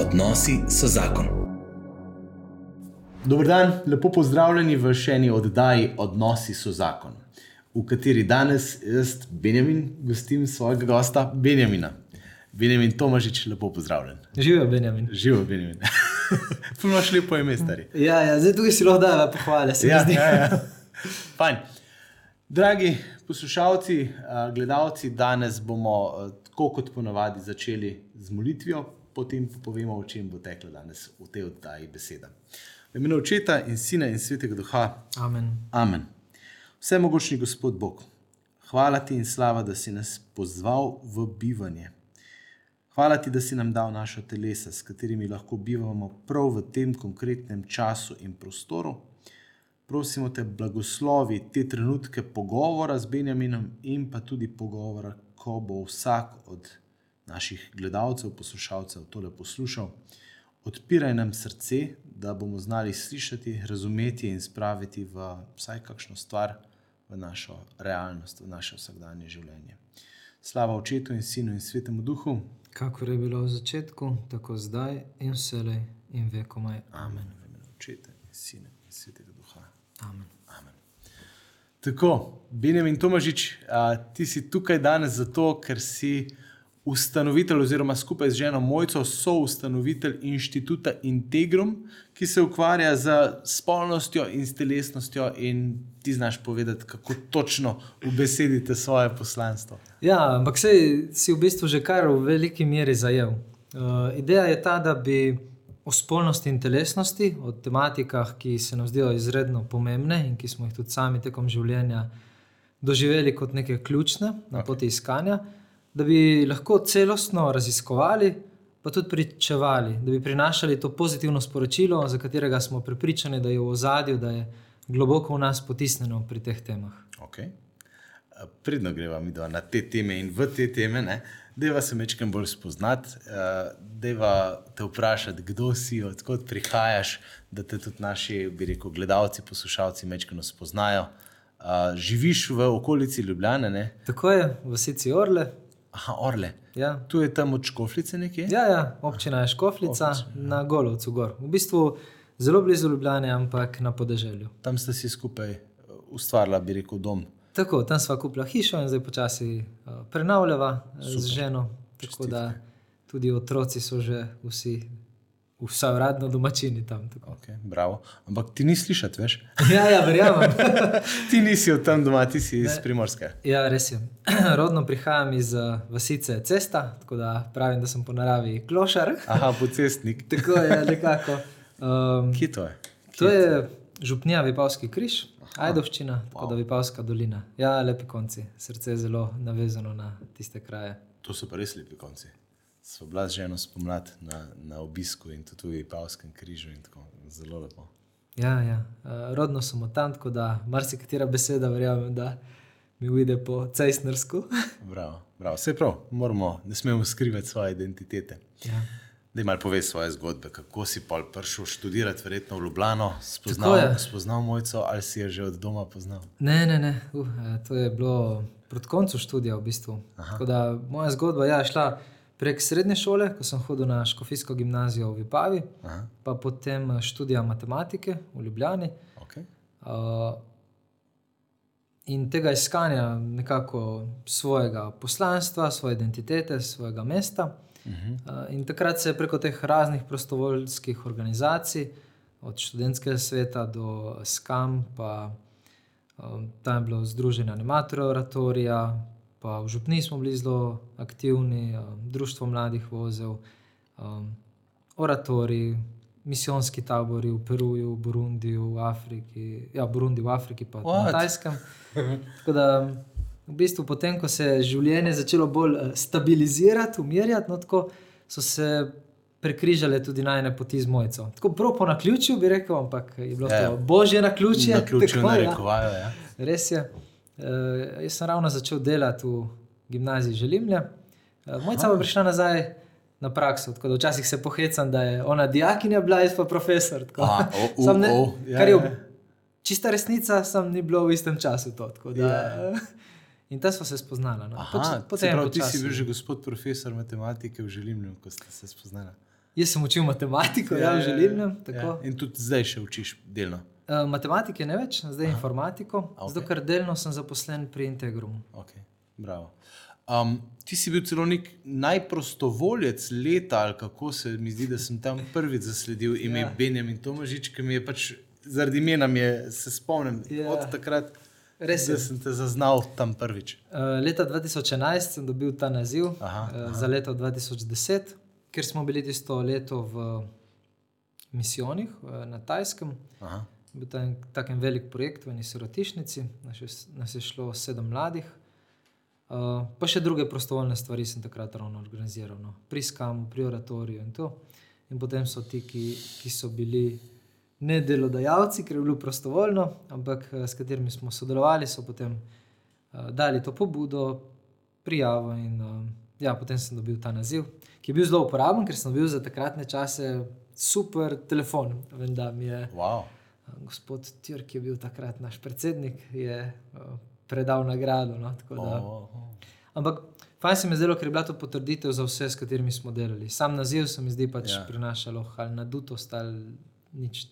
Odnosi so zakon. Dobro dan, lepo pozdravljeni v še eni oddaji Odnosi so zakon, v kateri danes jaz, Benjamin, gostim svojega gosta Benjamina. Benjamin Tomažič, lepo pozdravljen. Živijo, Benjamin. Živijo, Benjamin. Punoš lepo ime, stari. Ja, ja, zdaj tukaj si lahko da pohvale. se Ja, zdi. ja, ja. Fajn. Dragi poslušalci, a, gledalci, danes bomo a, tako kot ponavadi začeli z molitvijo, potem povemo, o čem bo tekla danes v tej oddaji beseda. V imenu Očeta in Sina in Svetega Duha. Amen. Amen. Vsemogočni Gospod Bog, hvala ti in slava, da si nas pozval v bivanje. Hvala ti, da si nam dal naša telesa, s katerimi lahko bivamo prav v tem konkretnem času in prostoru. Prosimo te, blagoslovi te trenutke pogovora z Benjaminom in pa tudi pogovora, ko bo vsak od naših gledalcev, poslušalcev tole poslušal. Odpiraj nam srce, da bomo znali slišati, razumeti in spraviti v vsaj kakšno stvar v našo realnost, v naše vsakdanje življenje. Slava Očetu in Sinu in Svetemu Duhu. Kakor je bilo v začetku, tako zdaj in vselej in vekomaj. Amen. V imenu Očeta in Sina in Svetega Duha. Amen. Amen. Tako, Benjamin Tomažič, a, ti si tukaj danes zato, ker si ustanovitelj, oziroma skupaj z ženo Mojco, soustanovitelj inštituta Integrum, ki se ukvarja z spolnostjo in s telesnostjo, in ti znaš povedati, kako točno ubesedite svoje poslanstvo. Ja, ampak sej si v bistvu že kar v veliki meri zajel. Uh, ideja je ta, da bi o spolnosti in telesnosti, o tematikah, ki se nam zdijo izredno pomembne in ki smo jih tudi sami tekom življenja doživeli kot neke ključne na Ok. poti iskanja, da bi lahko celostno raziskovali, pa tudi pričevali, da bi prinašali to pozitivno sporočilo, za katerega smo prepričani, da je v ozadju, da je globoko v nas potisnjeno pri teh temah. Okay. Predno greva mi na te teme in v te teme, ne, deva se mečem bolj spoznati, uh, deva te vprašati, kdo si, odkot prihajaš, da te tudi naši, bi rekel, gledalci, poslušalci mečem spoznajo. Uh, živiš v okolici Ljubljane, ne? Tako je, v Sici Orle. Aha, Orle. Ja. Tu je tam od Škoflice nekje? Ja, ja, občina je Škoflica na Golovcu gor. V bistvu zelo blizu Ljubljane, ampak na podeželju. Tam ste si skupaj uh, ustvarila, bi rekel, dom. Tako, tam sva kupila hišo in zdaj počasi uh, prenavljava eh, z Super. ženo. Tako da tudi otroci so že vsi, vsa uradno domačini tam. tako. Okay, bravo. Ampak ti ni slišati, veš? Ja, ja, verjamem. ti nisi od tam doma, ti si iz Primorske. Ja, res je. Rodno prihajam iz uh, vasice Cesta, tako da pravim, da sem po naravi klošar. Aha, pocestnik. Tako je nekako. Um, Kje to je? To je župnija Vipavski križ, Ajdovščina, tako da Vipavska dolina. Ja, lepi konci, srce je zelo navezano na tiste kraje. To so pa res lepi konci. Sva bila z ženo spomladi na, na obisku in tudi v Pavskem križu in tako zelo lepo. Ja, ja. Uh, rodno sem od tam, tako da marsikatera beseda, verjamem, da mi uide po cejsnersku. Bravo, bravo. Vse prav, moramo, ne smemo skrivati svoje identitete. ja. Da jim povej svoje zgodbe, kako si pol prišel študirati, verjetno v Ljubljano, spoznal, spoznal mojco ali si jo že od doma poznal. Ne, ne, ne. Uh, eh, to je bilo proti koncu študija v bistvu. Tako da moja zgodba ja, je šla prek srednje šole, ko sem hodil na Škofijsko gimnazijo v Vipavi, Aha, pa potem eh, študija matematike v Ljubljani. okay. Uh, in tega iskanja nekako svojega poslanstva, svoje identitete, svojega mesta. uh -huh. Uh, in takrat se je preko teh raznih prostovoljskih organizacij, od študentskega sveta do SKAM, pa um, tam je bilo Združenje animatorjev Oratorija, pa v Župni smo bili zelo aktivni, um, Društvo mladih vozev, um, oratoriji, misijonski tabori v Peruju, v Burundiju, v Afriki, ja, Burundi v Afriki, pa What? na Tajskem. Tako da v bistvu, potem, ko se je življenje začelo bolj eh, stabilizirati, umirjati, no, tako so se prekrižale tudi najne poti z mojico. Tako prav po naključju bi rekel, ampak je bilo Ja, ja. to božje naključje. Na ključu tako, ja. Ja. Res je. Uh, jaz sem ravno začel delati v gimnaziji Želimlja. Uh, Mojca pa je prišla nazaj na prakso, tako da včasih se pohecam, da je ona dijakinja bila, jaz pa profesor. Aha, o, u, ne- o, ja, kar je ja. čista resnica, sem ni bilo v istem času. To, da, Ja. In tam smo se spoznali. No. Aha, potem prav, ti si bil že gospod profesor matematike v Želimlju, ko ste se spoznali. Jaz sem učil matematiko, ja, v želilnem. Ja. In tudi zdaj še učiš delno. Uh, matematike ne več, zdaj Aha. informatiko, okay. zato ker delno sem zaposlen pri Integrumu. Okay. Bravo. Um, ti si bil celo nek najprostovoljec leta, ali kako se mi zdi, da sem tam prvič zasledil ime ja. Benjamin Tomažič, ki mi je pač zaradi imena, se spomnim ja. od takrat. Res je. Da sem te zaznal tam prvič. Uh, leta 2011 sem dobil ta naziv aha, uh, aha. za leto 2010, ker smo bili tisto leto v misijonih uh, na Tajskem. Aha. Bil tako en velik projekt v eni sirotišnici, nas je, nas je šlo sedem mladih. Uh, pa še druge prostovoljne stvari sem takrat ravno organiziral, no. pri skamu, pri oratoriju in to. In potem so ti, ki, ki so bili ne delodajalci, ker je bilo prostovoljno, ampak eh, s katerimi smo sodelovali, so potem uh, dali to pobudo, prijavo. In uh, ja, potem sem dobil ta naziv, ki je bil zelo uporaben, ker sem bil za takratne čase super telefon. Vem, da mi je wow. Uh, gospod Tjörk, ki je bil takrat naš predsednik. Je, uh, predal nagrado. No, da, oh, oh. Ampak fajn se mi je zdelo, ker je bila to potrditev za vse, s katerimi smo delali. Sam naziv se mi zdi pač ja. prinašalo ali nadutost ali nič.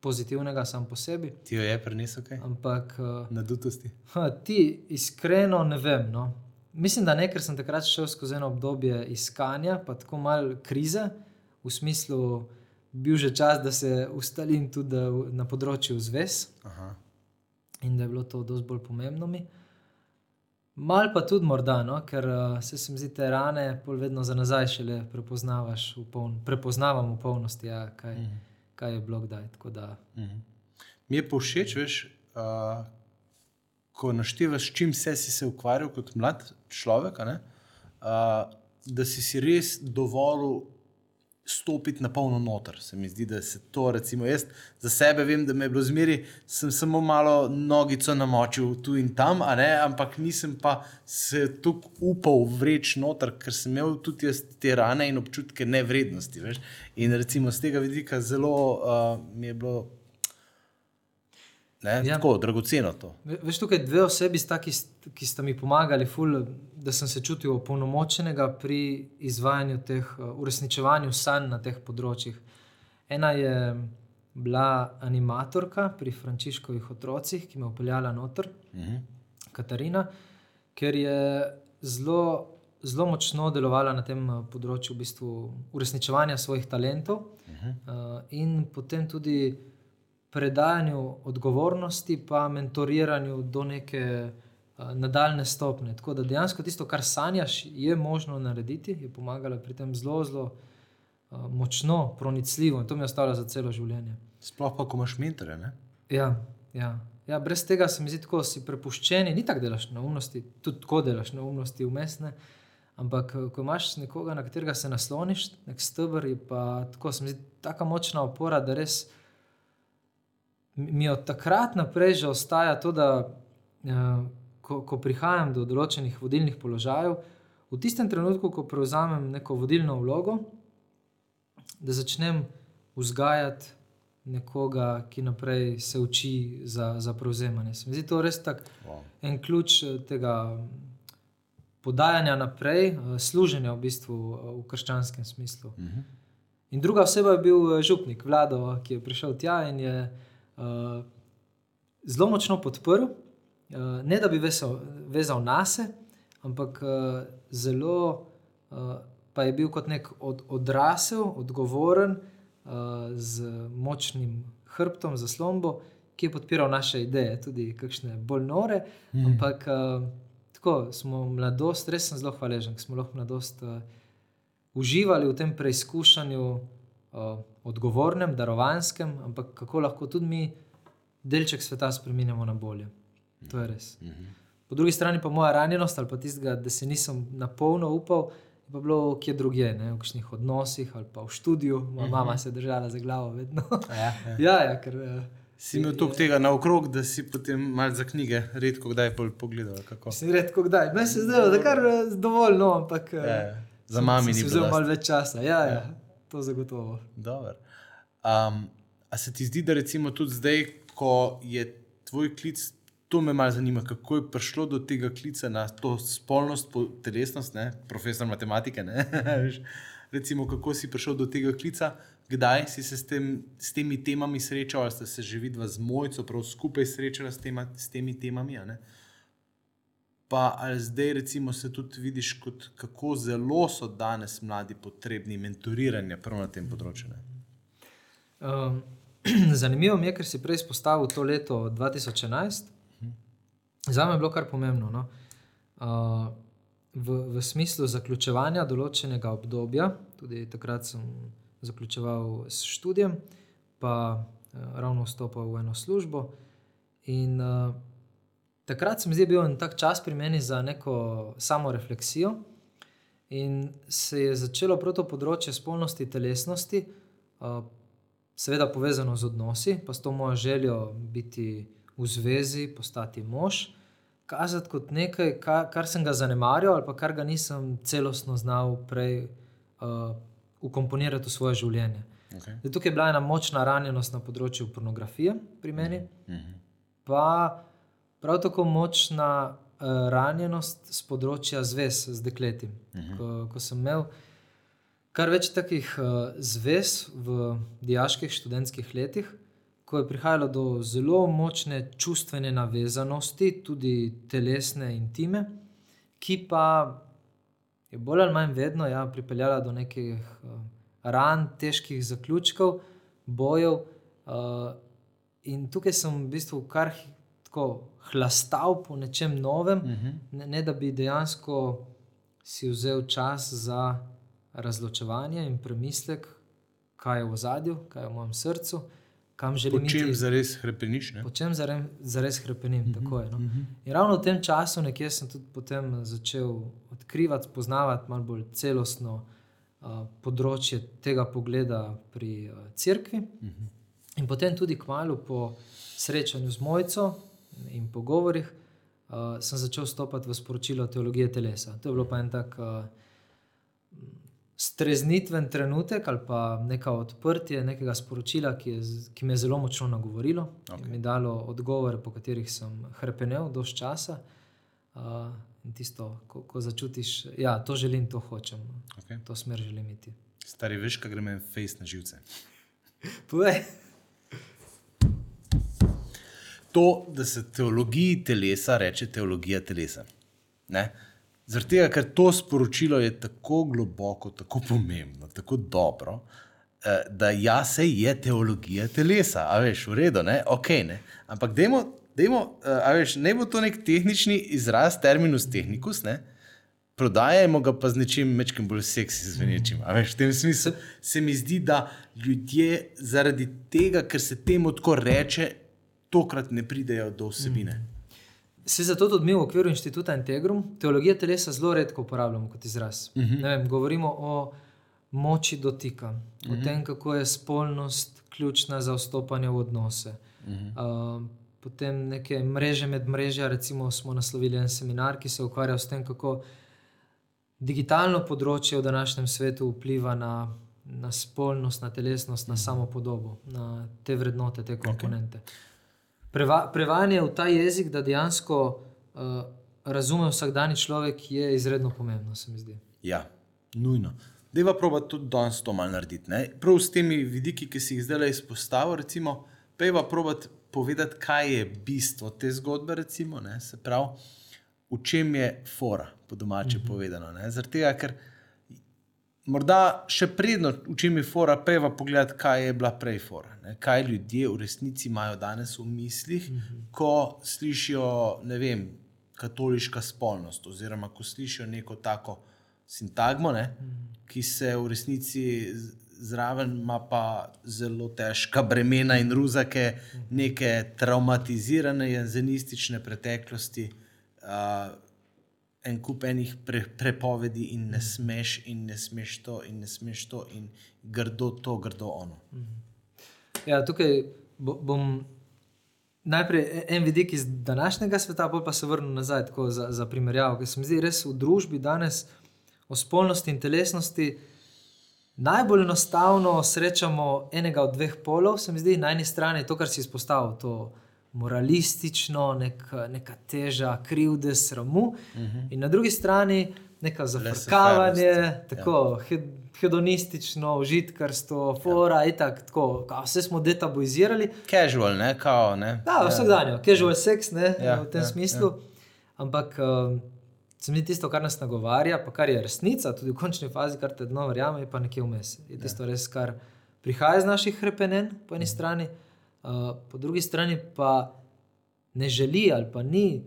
Pozitivnega sam po sebi. Ti jo je prinesel kaj? Ampak. Na dutosti. Ha, ti, iskreno, ne vem. No. Mislim, da ne, ker sem takrat šel skozi eno obdobje iskanja, pa tako malo krize, v smislu, bil že čas, da se ustalim tudi na področju zvez. Aha in da je bilo to dosti bolj pomembno mi. Mal pa tudi morda, no? ker uh, se mi zdi, te rane pol vedno za nazaj šele prepoznavaš v poln, prepoznavam v polnosti, ja, kaj, mm. kaj je bilo kdaj. Da... Mm. Mi je povšeč, veš, uh, ko naštevaš, čim vse si se ukvarjal kot mlad človek, uh, da si si res dovolj stopiti na polno noter. Se mi zdi, da se to, recimo, jaz za sebe vem, da me je bilo zmeri, sem samo malo nogico namočil tu in tam, ampak nisem pa se tukaj upal vreči noter, ker sem imel tudi jaz te rane in občutke nevrednosti. Veš? In recimo z tega vidika zelo uh, mi je bilo. Ne, ja. Tako dragoceno to. Veš, tukaj dve osebi, sta, ki, ki sta mi pomagali, ful, da sem se čutil opolnomočenega pri izvajanju teh, uresničevanju sanj na teh področjih. Ena je bila animatorka pri Frančiškovih otrocih, ki me je upeljala noter, uh mhm. -huh. Katarina, ker je zelo, zelo močno delovala na tem področju v bistvu uresničevanja svojih talentov uh -huh. uh, in potem tudi predajanju odgovornosti, pa mentoriranju do neke uh, nadaljne stopne. Tako da dejansko tisto, kar sanjaš, je možno narediti, je pomagalo pri tem zelo, zelo uh, močno, pronicljivo in to mi je ostalo za celo življenje. Sploh pa, ko imaš mentorje. Ja, ja. Ja, brez tega se mi zdi, da si prepuščen, ni tako delaš na umnosti, tudi tako delaš na umnosti umestne. Ampak, ko imaš nekoga, na katerega se nasloniš, nek stebr, je pa tako, se mi zdi, tako močna opora, da res mi od takrat naprej že ostaja to, da uh, ko, ko prihajam do določenih vodilnih položajev, v tistem trenutku, ko prevzamem neko vodilno vlogo, da začnem vzgajati nekoga, ki naprej se uči za, za prevzemanje. Se mi zdi to res tak wow. en ključ eh, tega. Podajanja naprej, eh, služenja v bistvu v krščanskem smislu. Uh mhm. -huh. In druga oseba je bil župnik, vlado, ki je prišel tja in je uh, zelo močno podprl, uh, ne da bi vesel, vezal na sebe, ampak uh, zelo uh, pa je bil kot nek od, odrasel, odgovoren, uh, z močnim hrbtom, za slombo, ki je podpiral naše ideje, tudi kakšne bolj nore. Mm. Ampak uh, tako smo mladost, res sem zelo hvaležen, da smo lahko mladost. Uh, Uživali v tem preizkušanju, uh, odgovornem, darovanskem, ampak kako lahko tudi mi delček sveta spremenimo na bolje. To je res. Po drugi strani pa moja ranjenost ali pa tistega, da se nisem na polno upal. Pa bilo kje drugje, ne? v kakšnih odnosih ali pa v študiju, moja uh -huh. mama se je držala za glavo. Ja, ja. ja, ja, ker, uh, si imel toliko tega naokrog, da si potem malo za knjige, redko kdaj pogledal. Si redko kdaj. Meni se je zdelo, da je kar eh, dovolj, no, ampak ja, ja. za mami ni bilo. Zelo malo več časa, ja, ja. ja. To zagotovo. Um, a se ti zdi, da recimo tudi zdaj, ko je tvoj klic to me malo zanima, kako je prišlo do tega klica na to spolnost, po- telesnost, ne? profesor matematike. ne. Recimo, kako si prišel do tega klica, kdaj si se s, tem, s temi temami srečal, ali ste se že vidva z mojco, prav skupaj srečala s, tema, s temi temami. a ne? Pa ali zdaj, recimo, se tudi vidiš, kot, kako zelo so danes mladi potrebni mentoriranja prav na tem področju. Um, zanimivo mi je, ker si prej izpostavil to leto 2011. Za me je bilo kar pomembno. No? Uh, v, v smislu zaključevanja določenega obdobja, tudi takrat sem zaključeval s študijem, pa uh, ravno vstopil v eno službo. In uh, takrat se mi zdi bil en tak čas pri meni za neko samorefleksijo. In se je začelo prav to področje spolnosti, telesnosti, uh, seveda povezano z odnosi, pa s to mojo željo biti v zvezi, postati mož, kazati kot nekaj, kar, kar sem ga zanemarjal ali pa kar ga nisem celostno znal prej uh, ukomponirati v svoje življenje. Okay. Zdaj, tukaj je bila ena močna ranjenost na področju pornografije pri meni, Mhm. pa prav tako močna uh, ranjenost z področja zvez z dekleti. Ko, ko sem imel kar več takih uh, zvez v diaških študentskih letih, ko je prihajalo do zelo močne čustvene navezanosti, tudi telesne intime, ki pa je bolj ali manj vedno ja, pripeljala do nekih uh, ran, težkih zaključkov, bojev. Uh, in tukaj sem v bistvu kar tako hlastal po nečem novem, uh -huh. ne, ne da bi dejansko si vzel čas za razločevanje in premislek, kaj je v zadju, kaj je v mojem srcu, kam Po želim čem iti. zares hrepeniš? Ne? Po čem zares, zares hrepenim. Mhm, Mm -hmm. Tako je. No? In ravno v tem času nekje sem tudi potem začel odkrivati, spoznavati malo bolj celostno uh, področje tega pogleda pri uh, cerkvi. Mhm. -hmm. In potem tudi kmalo po srečanju z mojco in pogovorih uh, sem začel stopati v sporočilo teologije telesa. To je bilo pa en tak. Uh, Streznitven trenutek ali pa neka odprtje nekega sporočila, ki, je, ki me je zelo močno nagovorilo okay. In mi dalo odgovore, po katerih sem hrepenel dož časa. Uh, in tisto, ko, ko začutiš, da ja, to želim, to hočem, Okay. to smer želim iti. Stari, veš, kaj gre meni face na živce. Povej. To, da se teologiji telesa reče teologija telesa. Ne? Zaradi tega, ker to sporočilo je tako globoko, tako pomembno, tako dobro, eh, da ja, se je teologija telesa, a veš, v redu, ne, ok, ne. Ampak dajmo, dajmo eh, a veš, ne bo to nek tehnični izraz, terminus technicus, ne. Prodajemo ga pa z nečim večkim bolj seksi zvenečim. A veš, v tem smislu se mi zdi, da ljudje zaradi tega, ker se temu tako reče, tokrat ne pridejo do vsebine. Mm. Se zato tudi mi v okviru inštituta Integrum teologijo telesa zelo redko uporabljamo kot izraz. Uh -huh. vem, govorimo o moči dotika, uh -huh. o tem, kako je spolnost ključna za vstopanje v odnose. Uh -huh. uh, potem neke mreže med mrežja, recimo smo naslovili en seminar, ki se ukvarja s tem, kako digitalno področje v današnjem svetu vpliva na, na spolnost, na telesnost, na samo podobo, na te vrednote, te komponente. Okay. Preva, prevajanje v ta jezik, da dejansko uh, razume vsakdanji človek, je izredno pomembno, se mi zdi. Ja, nujno. Deva proba tudi danes to malo narediti. Ne? Prav s temi vidiki, ki si jih zdaj izpostavil, recimo, pejva probati povedati, kaj je bistvo te zgodbe, recimo, ne? se pravi, v čem je fora, po domače mm -hmm. povedano. Zaradi tega, ker morda še predno, v čem je fora, pejva pogledati, kaj je bila prej fora. Ne? Kaj ljudje v resnici imajo danes v mislih, mm -hmm. ko slišijo, ne vem, katoliška spolnost, oziroma ko slišijo neko tako sintagmo, ne, ki se v resnici zraven ima pa zelo težka bremena in ruzake, neke traumatizirane jezenistične preteklosti, uh, en kup enih pre, prepovedi in ne smeš, in ne smeš to, in ne smeš to, in grdo to, grdo ono. Ja, tukaj bo, bom najprej e- en vidik iz današnjega sveta, pa se vrnil nazaj za, za primerjavo, ker se mi zdi res v družbi danes o spolnosti in telesnosti. Najbolj enostavno srečamo enega od dveh polov, se mi zdi, na eni strani to, kar si izpostavil, to moralistično, nek, neka teža krivde, sramu, uh -huh. in na drugi strani neka zafrkavanje, Laissez-faire-nost, tako hed, hedonistično, užitkarstvo, fora in tako, tako kao, vse smo detabuizirali. Casual, ne, kao, ne. Ja, vsakdanjo, casual sex, ne, Ja, v tem ja, smislu. Ampak um, se mi tisto, kar nas nagovarja, pa kar je resnica, tudi v končni fazi, kar te dno verjame, je pa nekje vmes. Je tisto res, kar prihaja iz naših hrepenenj, po eni strani, uh, po drugi strani pa ne želi ali pa ni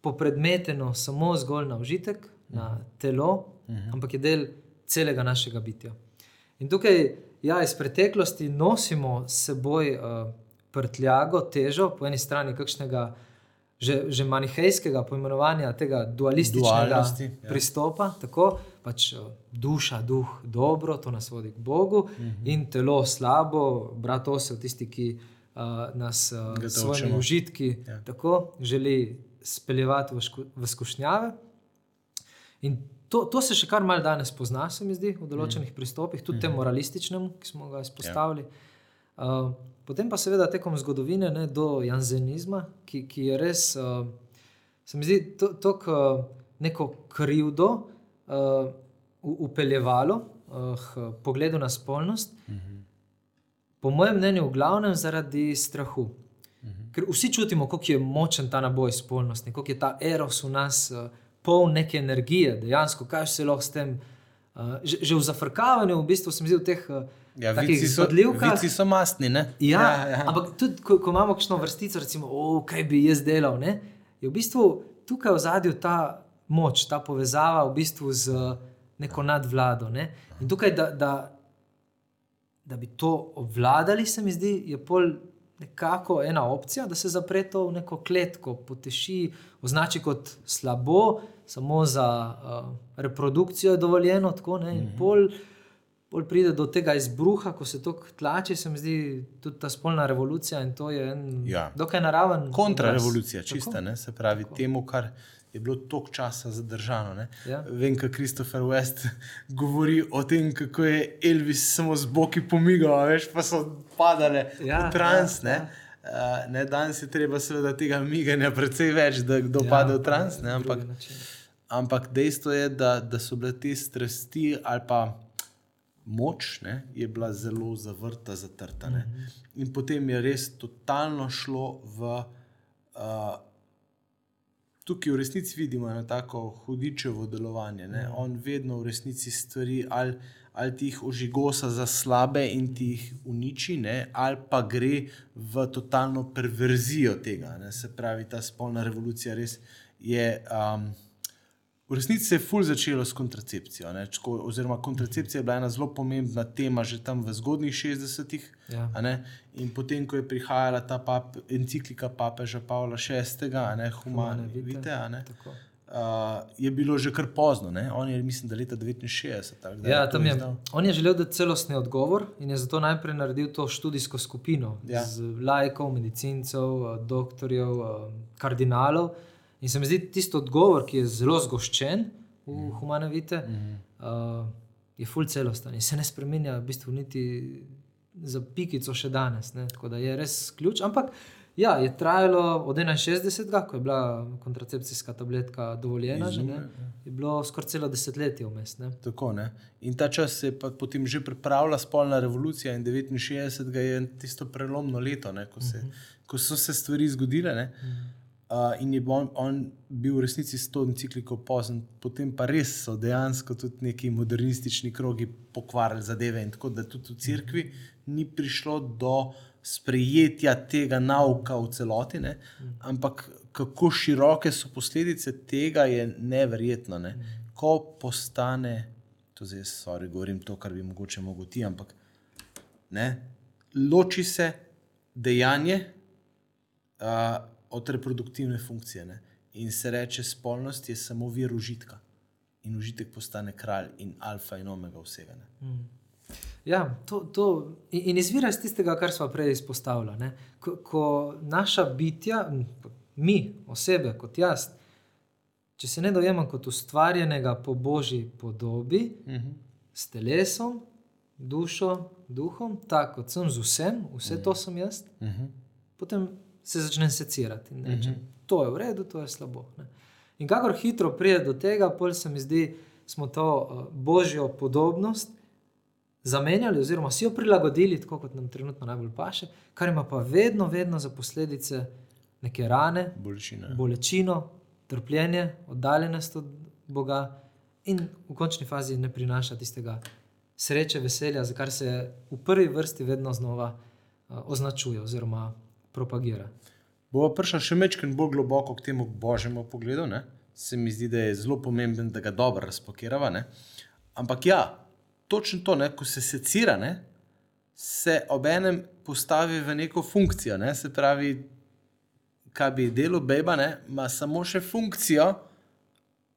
popredmeteno samo zgolj na užitek, na telo, ampak je del celega našega bitja. In tukaj, ja, iz preteklosti nosimo s seboj uh, prtljago, težo, po eni strani kakšnega že, že manihejskega pojmenovanja tega dualističnega ja. pristopa, tako pač uh, duša, duh, dobro, to nas vodi k Bogu, uh -huh. in telo slabo, brat osel, tisti, ki uh, nas uh, s svojimi užitki Ja. tako želi speljevati v, skušnjave. In to, to se še kar malce danes pozna, se mi zdi, v določenih mm. pristopih, tudi tem moralističnem, ki smo ga izpostavili. Ja. Uh, potem pa seveda tekom zgodovine ne, do janzenizma, ki, ki je res, uh, se mi zdi, tako uh, neko krivdo uh, upeljevalo uh, k pogledu na spolnost. Mm -hmm. Po mojem mnenju, v glavnem zaradi strahu. Ker vsi čutimo, kako je močen ta naboj spolnosti, kako je ta eros v nas uh, poln neke energije, dejansko, kaj se lahko s tem. Uh, že, že v zafrkavanju, v bistvu, se mi zdi, v teh uh, Ja, vici so, vici so mastni, ne? Ja, ja, ja. Ampak tudi, ko, ko imamo kakšno vrstico, recimo, o, kaj bi jaz delal, ne, je v bistvu tukaj v zadju ta moč, ta povezava v bistvu z neko nadvlado. Ne. In tukaj, da, da, da bi to obvladali, se mi zdi, je pol nekako ena opcija, da se zapre to v neko kletko, poteši, označi kot slabo, samo za uh, reprodukcijo je dovoljeno. Tako, ne, in pol, pol pride do tega izbruha, ko se to tlači, se mi zdi tudi ta spolna revolucija in to je en Ja. dokaj naraven. Kontrarevolucija, obraz. čista, Tako. ne? se pravi Tako. temu, kar je bilo toliko časa zadržano. Ne? Ja. Vem, kako Christopher West govori o tem, kako je Elvis samo z boki pomigal, veš, pa so padale Ja, v trans. ja, Ja, ja. Uh, ne, danes je treba seveda tega miganja precej več, da kdo ja, pade v trans. Ne, ampak, ampak dejstvo je, da, da so bile te strasti ali pa moč, ne, je bila zelo zavrta, zatrta. Ne. In potem je res totalno šlo v. Uh, Tukaj v resnici vidimo eno tako hudičevo delovanje. Ne? On vedno v resnici stvari ali, ali ti jih ožigosa za slabe in ti jih uniči, ne? ali pa gre v totalno perverzijo tega. Ne? Se pravi, ta spolna revolucija res je. Um, V resnici se je ful začelo s kontracepcijo. Ne? Čko, oziroma, kontracepcija je bila ena zelo pomembna tema že tam v zgodnjih 60-ih. Ja. ne. In potem, ko je prihajala ta pap, enciklika papeža Pavla VI, ne Humane Humane a ne, tako. uh, je bilo že kar pozno. Ne? On je, mislim, da leta 69. Tak, da Ja, tam je, izdal. on je želel dati celostni odgovor in je zato najprej naredil to študijsko skupino Ja. z laikov, medicincev, doktorjev, kardinalov. In se mi zdi tisti odgovor, ki je zelo zgoščen v Mhm. humane vite, uh, je full celosten in se ne spremenja v bistvu niti za pikico še danes. Ne? Tako da je res ključ. Ampak ja, je trajalo od 61, ko je bila kontracepcijska tabletka dovoljena, že, ne, je bilo skoraj celo desetletje vmes. Tako, ne. in ta čas se je pa potem že pripravila spolna revolucija, in 69 je tisto prelomno leto, ne, ko, se, ko so se stvari zgodile. Ne. Uh, in je on, on bil v resnici s to encikliko pozen, potem pa res so dejansko tudi neki modernistični krogi pokvarili zadeve. In tako da tudi v cerkvi ni prišlo do sprejetja tega nauka v celoti, ne? ampak kako široke so posledice tega, je neverjetno. Ne? Ko postane, to zdaj sorry, govorim to, kar bi mogoče mogel ti, ampak ne, loči se dejanje uh, od reproduktivne funkcije ne? in se reče, spolnost je samo vir užitka. In užitek postane kralj in alfa in omega vsega. Ne? Ja, to, to in, izvira iz tistega, kar smo prej izpostavili. Ko, ko naša bitja, mi, osebe, kot jaz, če se ne dojemam kot ustvarjenega po božji podobi, Uh -huh. s telesom, dušo, duhom, tako kot sem z vsem, vse to sem jaz, Uh -huh. potem se začnem secirati in rečem, uh -huh. to je v redu, to je slabo. Ne. In kakor hitro pride do tega, pol se mi zdi, smo to uh, božjo podobnost zamenjali, oziroma si jo prilagodili, tako kot nam trenutno najbolj paše, kar ima pa vedno, vedno za posledice neke rane, Bolečina. bolečino, trpljenje, oddaljenost od Boga in v končni fazi ne prinaša tistega sreče, veselja, za kar se v prvi vrsti vedno znova uh, označuje oziroma propagira. Bova prišla še mečken bolj globoko k temu božjemu pogledu. Ne? Se mi zdi, da je zelo pomemben, da ga dobro razpakirava. Ne? Ampak ja, točno to, ne? ko se secira, ne? se obenem postavi v neko funkcijo. Ne? Se pravi, kaj bi delo beba, ima samo še funkcijo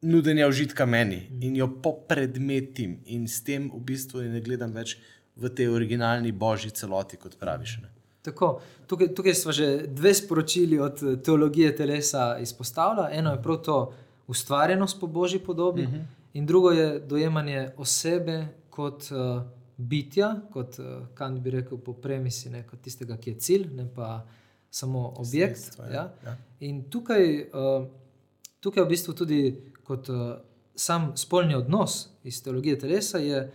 nudenja užitka meni in jo popredmetim, in s tem v bistvu ne gledam več v tej originalni božji celoti, kot praviš. Ne? Tako, tukaj, tukaj smo že dve sporočili od eh, teologije telesa izpostavili. Eno je prav to ustvarjenost po božji podobi, uh -huh. in drugo je dojemanje osebe kot uh, bitja, kot uh, Kant bi rekel, po premisi, ne, kot tistega, ki je cilj, ne pa samo objekt. Sredstvo, ja. Ja. Ja. In tukaj, uh, tukaj v bistvu tudi kot uh, sam spolni odnos iz teologije telesa je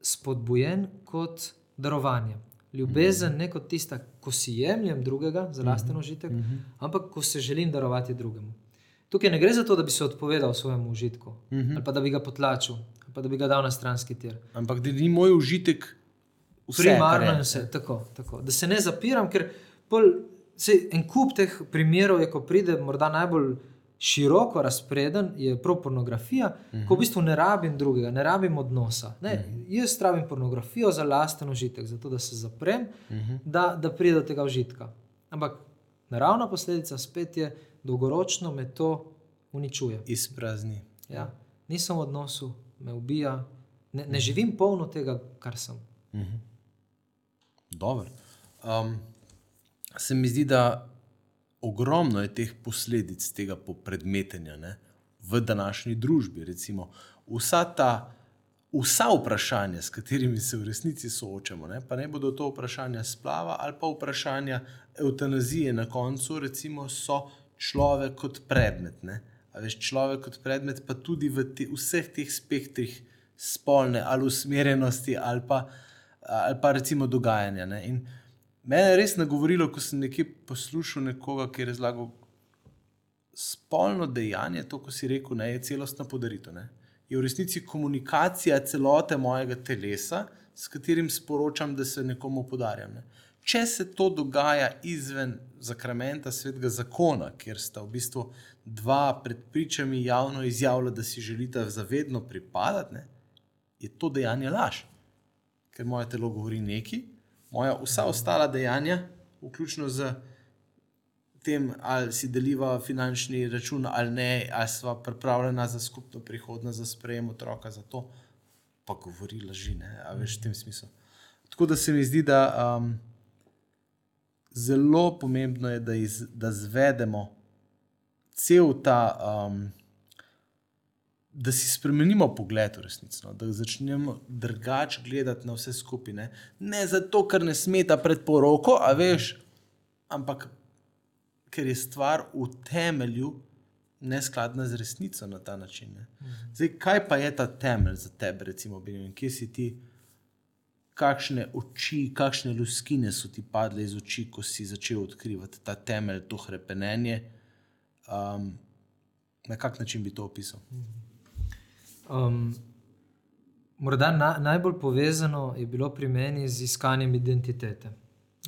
spodbujen kot darovanje. Ljubezen ne kot tista, ko si jemljem drugega za lasten užitek, ampak ko se želim darovati drugemu. Tukaj ne gre za to, da bi se odpovedal svojemu užitku ali pa da bi ga potlačil ali pa da bi ga dal na stranski tir. Ampak da ni moj užitek vse, Primarno je je. vse, tako, tako. Da se ne zapiram, ker pol, sej, en kup teh primerov je, ko pride morda najbolj široko razpreden, je prav pornografija, uh -huh. ko v bistvu ne rabim drugega, ne rabim odnosa. Ne, uh -huh. Jaz rabim pornografijo za lasten užitek, zato da se zaprem, uh -huh. da, da pride do tega užitka. Ampak naravna posledica spet je, dolgoročno me to uničuje. Izprazni. Ja. Nisem v odnosu, me ubija, ne, ne živim polno tega, kar sem. Dobro. Um, se mi zdi, da ogromno je teh posledic tega popredmetenja ne, v današnji družbi. Recimo, vsa ta vsa vprašanja, s katerimi se v resnici soočamo, ne, pa ne bodo to vprašanja splava ali pa vprašanja eutanazije na koncu, recimo, so človek kot predmet. Ne. A veš, človek kot predmet, pa tudi v te, vseh teh spektrih spolne ali usmerjenosti, ali pa, ali pa recimo dogajanja. Ne. In mene je res nagovorilo, ko sem nekje poslušal nekoga, ki je razlagal, spolno dejanje, to, ko si rekel, ne, je celostna podaritev. Ne. Je v resnici komunikacija celote mojega telesa, s katerim sporočam, da se nekomu podarjam. Ne. Če se to dogaja izven zakramenta svetega zakona, kjer sta v bistvu dva pred pričami javno izjavila, da si želita zavedno pripadati, ne, je to dejanje laž. Ker moje telo govori nekaj, moja vsa ostala dejanja, vključno z tem, ali si deliva finančni račun ali ne, ali sva pripravljena za skupno prihodnost, za sprejem otroka, za to, pa govori laži, ne, a veš v tem smislu. Tako da se mi zdi, da um, zelo pomembno je, da, iz, da zvedemo cel ta, um, da si spremenimo pogled v resnici, no? da začnemo drugače gledati na vse skupaj. Ne? ne zato, ker ne smeta pred poroko, a veš, ampak ker je stvar v temelju neskladna z resnico na ta način. Ne? Zdaj, kaj pa je ta temelj za tebe, recimo, Benjamin, kje si ti? Kakšne oči, kakšne luskine so ti padle iz oči, ko si začel odkrivati ta temelj, to hrepenenje? Um, na kak način bi to opisal? Um, morda na, najbolj povezano je bilo pri meni z iskanjem identitete.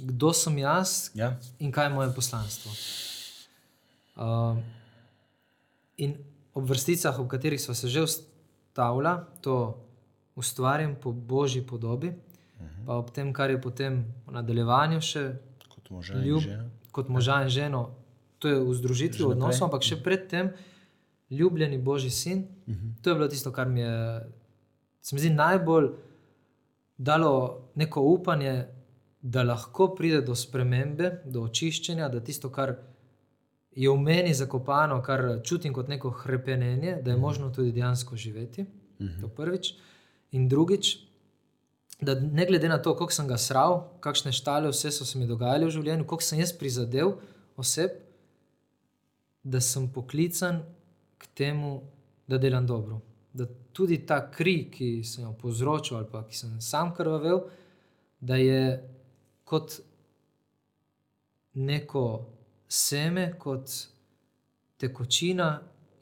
Kdo sem jaz Ja? in kaj je moje poslanstvo. Um, in ob vrsticah, ob katerih smo se že ustavili, to ustvarjam po božji podobi, uh -huh. pa ob tem, kar je potem v nadaljevanju še Kot moža in ljub, žena. kot moža in ženo, to je v združitvi odnosov, ampak še predtem, ljubljeni Božji sin. Uh -huh. To je bilo tisto, kar mi je, se mi zdi, najbolj dalo neko upanje, da lahko pride do spremembe, do očiščenja, da tisto, kar je v meni zakopano, kar čutim kot neko hrepenenje, da je možno tudi dejansko živeti. Uh -huh. To prvič. In drugič, da ne glede na to, koliko sem ga sral, kakšne štale vse so se mi dogajale v življenju, koliko sem jaz prizadel oseb, da sem poklican k temu, da delam dobro. Da tudi ta kri, ki sem jo povzročil, ali pa ki sem sam krvavel, da je kot neko seme, kot tekočina,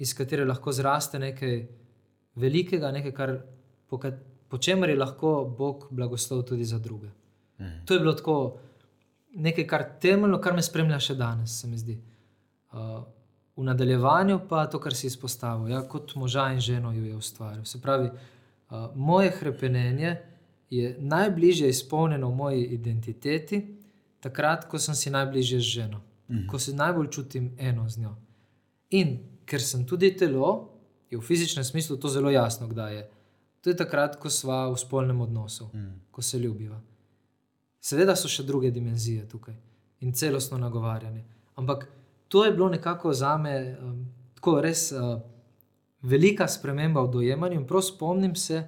iz katere lahko zraste nekaj velikega, nekaj, kar, po, po čemer je lahko Bog blagoslov tudi za druge. Mhm. To je bilo tako nekaj, kar temeljno, kar me spremlja še danes, se mi zdi. Uh, v nadaljevanju pa to, kar si izpostavil, ja, kot moža in ženo jo je ustvaril. Se pravi, uh, moje krepenenje je najbližje izpolnjeno v moji identiteti, takrat, ko sem si najbližje z ženo, Mhm. ko se najbolj čutim eno z njo. In ker sem tudi telo, je v fizičnem smislu to zelo jasno, kdaj je. To je takrat, ko smo v spolnem odnosu, Mhm. ko se ljubiva. Seveda so še druge dimenzije tukaj in celostno nagovarjanje. Ampak to je bilo nekako za me um, tako res uh, velika sprememba v dojemanju. In prav spomnim se,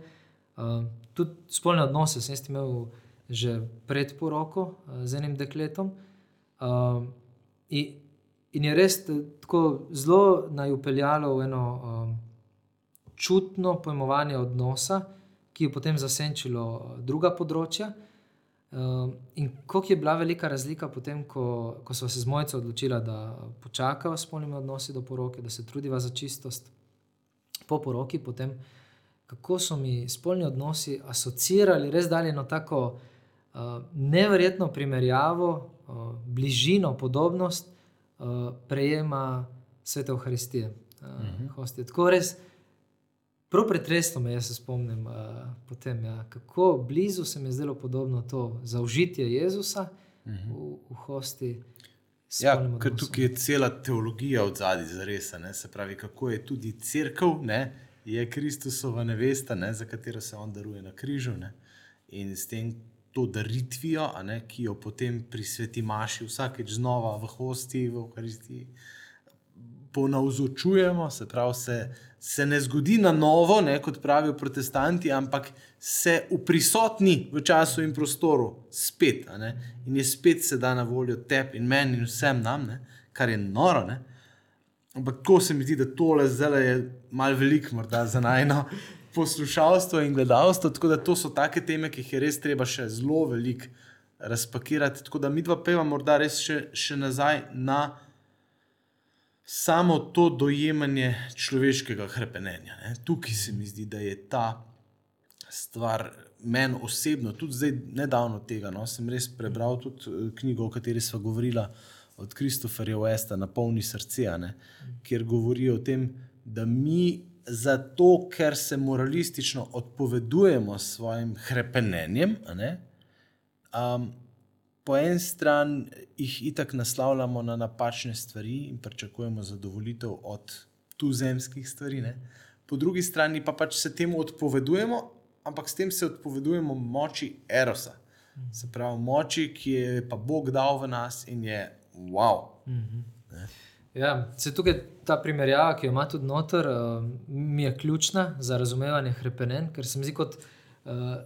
uh, tudi spolne odnose sem imel že pred poroko uh, z enim dekletom. Uh, in, in je res t- tako zelo naj upeljalo v eno um, čutno pojmovanje odnosa, ki je potem zasenčilo uh, druga področja. Um, in kako je bila velika razlika potem, ko, ko smo se z mojco odločili, da počakava s polnimi odnosi do poroke, da se trudiva za čistost po poroki, potem kako so mi spolni odnosi asociirali, res dali eno tako uh, neverjetno primerjavo, uh, bližino, podobnost uh, prejema svete Euharistije. Uh, uh Mhm. -huh. Tako res. Prav pretresno me je, se spomnim, uh, potem, ja, kako blizu se mi je zdelo podobno to zaužitje Jezusa v, v hosti. Mhm. Ja, ker tukaj je cela teologija od zadaj, zares. Se pravi, kako je tudi crkva, ne? je Kristusova nevesta, ne? za katero se on daruje na križu. Ne? In s tem to daritvijo, ne? ki jo potem pri sveti Maši vsakeč znova v hosti, v Euharistiji. Ponavzočujemo, se pravi, se, se ne zgodi na novo, ne, kot pravijo protestanti, ampak se uprisotni v času in prostoru, spet. In je spet se da na voljo tebi in meni in vsem nam, ne, kar je noro. Ne. Ampak tako se mi zdi, da tole zdaj je malo veliko, morda za najno poslušalstvo in gledalstvo. Tako da to so take teme, ki jih je res treba še zelo veliko razpakirati. Tako da mi dva peva morda res še, še nazaj na samo to dojemanje človeškega krepenja. Ne. Tukaj se mi zdi, da je ta stvar meni osebno, tudi zdaj, nedavno tega. No, sem res prebral tudi eh, knjigo, o kateri smo govorili od Kristoferja Westa, Na polni srce, a ne, kjer govori o tem, da mi zato, ker se moralistično odpovedujemo svojim krepenjem, um, po eni strani jih itak naslavljamo na napačne stvari in pričakujemo zadovoljitev od tuzemskih stvari, ne? po drugi strani pa pač se temu odpovedujemo, ampak s tem se odpovedujemo moči Erosa. Se pravi, moči, ki je pa Bog dal v nas in je wow. Ja, se tukaj ta primerjava, ki jo ima tudi noter, uh, mi je ključna za razumevanje krepenja, ker se mi zdi kot. Uh,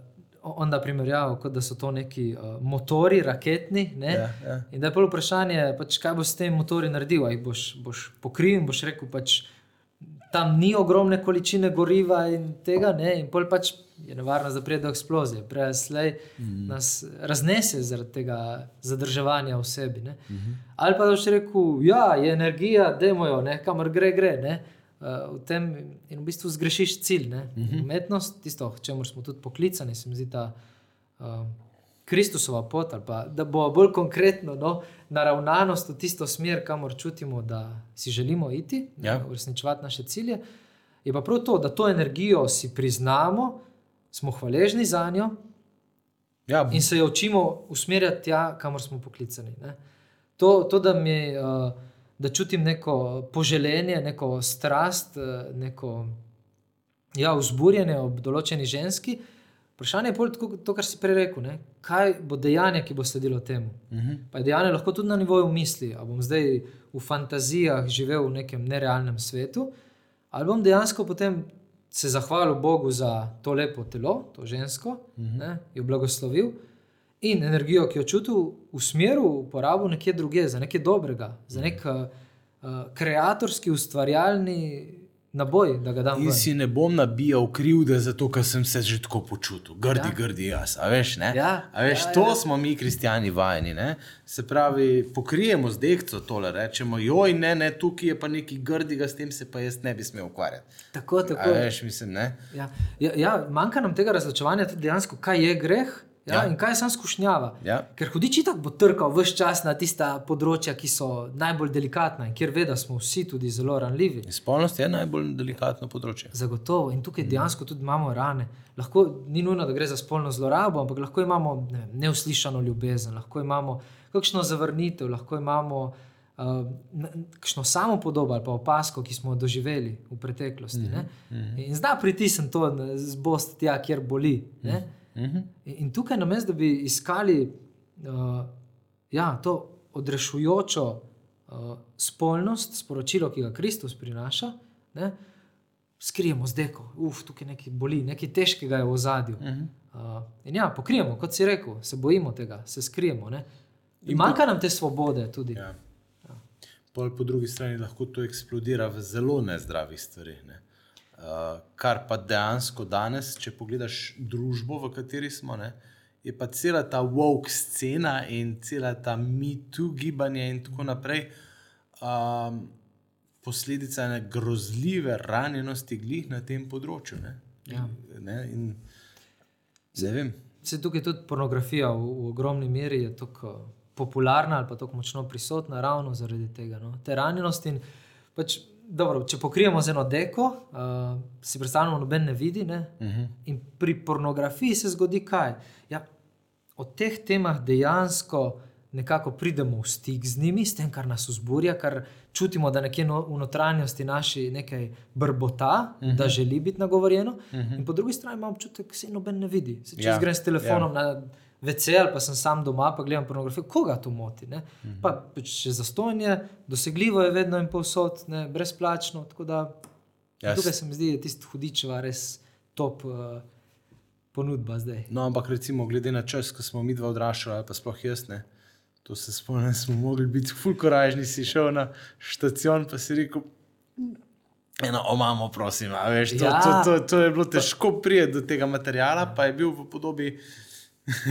On da primerjavo, kot da so to neki uh, motori, raketni. Ne? Ja, ja. In da je prvo vprašanje, pač, kaj boš s tem motorjem naredil. A jih boš, boš pokril in boš rekel, pač, tam ni ogromne količine goriva in tega, ne? in pol pač je nevarno, da pride do eksplozije. Prej slej mm. nas raznese zaradi tega zadrževanja v sebi. Mm -hmm. Ali pa da boš rekel, ja, je energija, demo jo, ne? kamor gre, gre. Ne? Uh, v tem in v bistvu zgrešiš cilj. Uh -huh. Umetnost, tisto, čemu smo tudi poklicani, se mi zdi ta uh, Kristusova pot, ali pa da bo bolj konkretno no, naravnanost v tisto smer, kamor čutimo, da si želimo iti, Ja. uresničevati naše cilje. Je pa prav to, da to energijo si priznamo, smo hvaležni za njo Ja, in se jo učimo usmerjati tja, kamor smo poklicani. Ne. To, to da, mi, uh, da čutim neko poželenje, neko strast, uh, neko ja, vzburjenje ob določeni ženski. Vprašanje je bolj tako, to, kar si prej rekel. Ne? Kaj bo dejanje, ki bo sledilo temu? uh -huh. Pa je dejanje lahko tudi na nivoju misli, ali bom zdaj v fantazijah živel v nekem nerealnem svetu, ali bom dejansko potem se zahvalil Bogu za to lepo telo, to žensko, uh -huh. ne, jo blagoslovil in energijo, ki jo čutil, usmeril v uporabo nekje druge, za nekaj dobrega, za nek uh, kreatorski, ustvarjalni naboj, da ga dam. In ven. si ne bom nabijal krivde, zato ker sem se že tako počutil, grdi, Ja. grdi jaz. A veš, ne? Ja, A veš ja, to ja. smo mi, kristijani, vajeni. Ne? Se pravi, pokrijemo z dekco tole, rečemo, joj, ne, ne, tukaj je pa nekaj grdiga, s tem se pa jaz ne bi smel ukvarjati. Tako, A tako. veš, mislim, ne. Ja, ja, ja, manjka nam tega razločevanja, tudi dejansko, kaj je greh ja, ja. In kaj je sam skušnjava. Ja. Ker hudič tako bo trkal vse čas na tista področja, ki so najbolj delikatna in kjer ve, da smo vsi tudi zelo ranljivi. In Spolnost je najbolj delikatno področje. Zagotovo. In tukaj dejansko tudi imamo rane. Lahko ni nujno, da gre za spolno zlorabo, ampak lahko imamo ne, vem, neuslišano ljubezen, lahko imamo kakšno zavrnitev, lahko imamo uh, kakšno samo podobo ali pa opasko, ki smo jo doživeli v preteklosti. Mm -hmm. In zdaj pritisnem to ne, z bost tja, kjer boli. Mm Mhm. In, in tukaj, namesto da bi iskali uh, ja, to odrešujočo uh, spolnost, sporočilo, ki ga Kristus prinaša, ne, skrijemo z deko, uf, tukaj nekaj boli, nekaj težkega je v ozadju. Mhm. Uh, in ja, pokrijemo, kot si rekel, se bojimo tega, se skrijemo. Ne. In manjka nam te svobode tudi. Ja. Pol po drugi strani lahko to eksplodira v zelo nezdravih stvareh. Ne? Uh, kar pa dejansko danes, če pogledaš družbo, v kateri smo, ne, je pa cela ta woke scena in cela ta MeToo gibanje in tako naprej um, posledica ene grozljive ranjenosti glih na tem področju. Ne? Ja. Ne? In, ne vem. Se tukaj tudi pornografija v, v ogromni meri je tako popularna ali pa tako močno prisotna ravno zaradi tega. No? Te ranjenosti. in Pač, dobro, če pokrijemo z eno deko, uh, si predstavljamo, noben ne vidi. Ne? Uh -huh. In pri pornografiji se zgodi kaj? Ja, o teh temah dejansko nekako pridemo v stik z njimi, s tem, kar nas vzburja, kar čutimo, da nekje no, v notranjosti naši nekaj brbota, uh -huh. da želi biti nagovorjeno. Uh -huh. In po drugi strani imamo občutek, da se noben ne vidi. Se, če Ja, grem s telefonom ja. na VC ali pa sem sam doma, pa gledam pornografijo, koga to moti. Uh -huh. Pa pač še zastonj je, dosegljivo je vedno in povsod, ne, brezplačno. Tako da Ja, tukaj se mi zdi, da je tisti hudičeva res top. Uh, ponudba zdaj. No, ampak recimo, glede na čas, ko smo mi dva odraščali, ali pa sploh jaz ne. To se spomnim, smo mogli biti fulkoražni, si šel na stacion, pa si rekel. Eno, o, mamo, prosim, a veš, to, Ja. ja. to, to, to je bilo težko prijeti do tega materiala, pa je bil v podobi.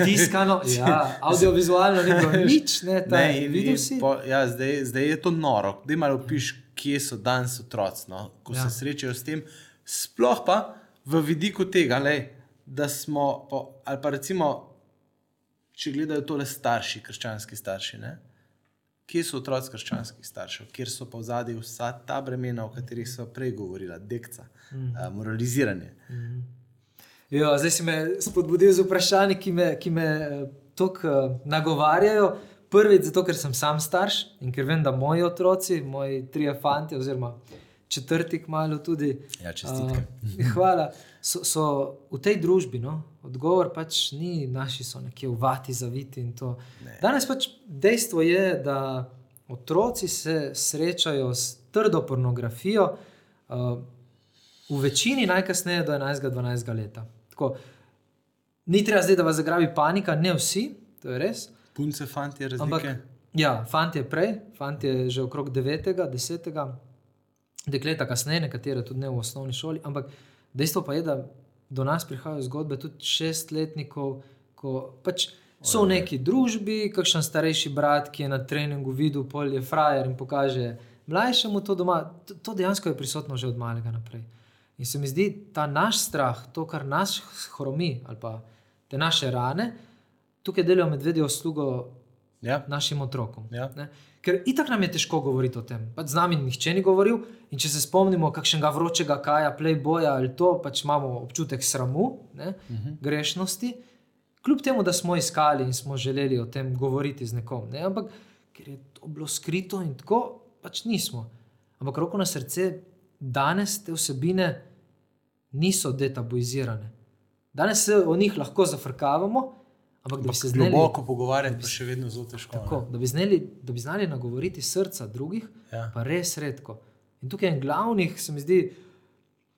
Tiskano, ja, audiovizualno ni bilo nič, ne, ta, Ne, in, videl si. po, ja, zdaj, zdaj je to noro. Da malo piš, kje so danes otroci, no, ko Ja. ja. se srečajo s tem. Sploh pa v vidiku tega, lej, da smo, po, ali pa recimo, če gledajo tole starši, krščanski starši. Ne? Kje so otroci krščanskih staršev, kjer so pa v zadnji vsa ta bremena, o katerih smo prej govorili, dekca, mm. uh, moraliziranje. Jo, zdaj si me spodbudil z vprašanji, ki me, ki me tako nagovarjajo. Prvič, zato ker sem sam starš in ker vem, da moji otroci, moji trije fanti, oziroma četrti, malo tudi. Ja, čestitke. Uh, hvala. So, so v tej družbi, no? odgovor pač ni, naši so nekje v vati zaviti in to. Ne. Danes pač dejstvo je, da otroci se srečajo s trdo pornografijo, uh, v večini najkasneje do 11-12 leta. Tako, ni treba zdaj, da vas zagrabi panika, ne vsi, to je res. Punce, fanti, razlike. Ampak, ja, fant je prej, fant je že okrog 9, 10, dekleta kasneje, nekatere tudi ne v osnovni šoli. Ampak dejstvo pa je, da do nas prihajajo zgodbe tudi šestletnikov, ko pač so v neki družbi, kakšen starejši brat, ki je na treningu videl, pol je frajer in pokaže mlajšemu to doma. To, to dejansko je prisotno že od malega naprej. In se mi zdi ta naš strah, to, kar nas hromi, ali pa te naše rane, tukaj delajo medvedjo uslugo Ja. našim otrokom. Ja. Ne? Ker itak nam je težko govoriti o tem. Pač z nami nihče ni govoril. In če se spomnimo kakšnega vročega kaja, playboya ali to, pač imamo občutek sramu, ne, uh Mhm. -huh. grešnosti. Kljub temu, da smo iskali in smo želeli o tem govoriti z nekom. Ne? Ampak ker je to bilo skrito in tako, pač nismo. Ampak roko na srce, danes te vsebine niso detabuizirane. Danes se o njih lahko zafrkavamo, ampak da bi se znali Globoko pogovarjati, pa še vedno zelo težko. ne. Tako, da, bi znali, da bi znali nagovoriti srca drugih, Ja. pa res redko. In tukaj je en glavnih, se mi zdi,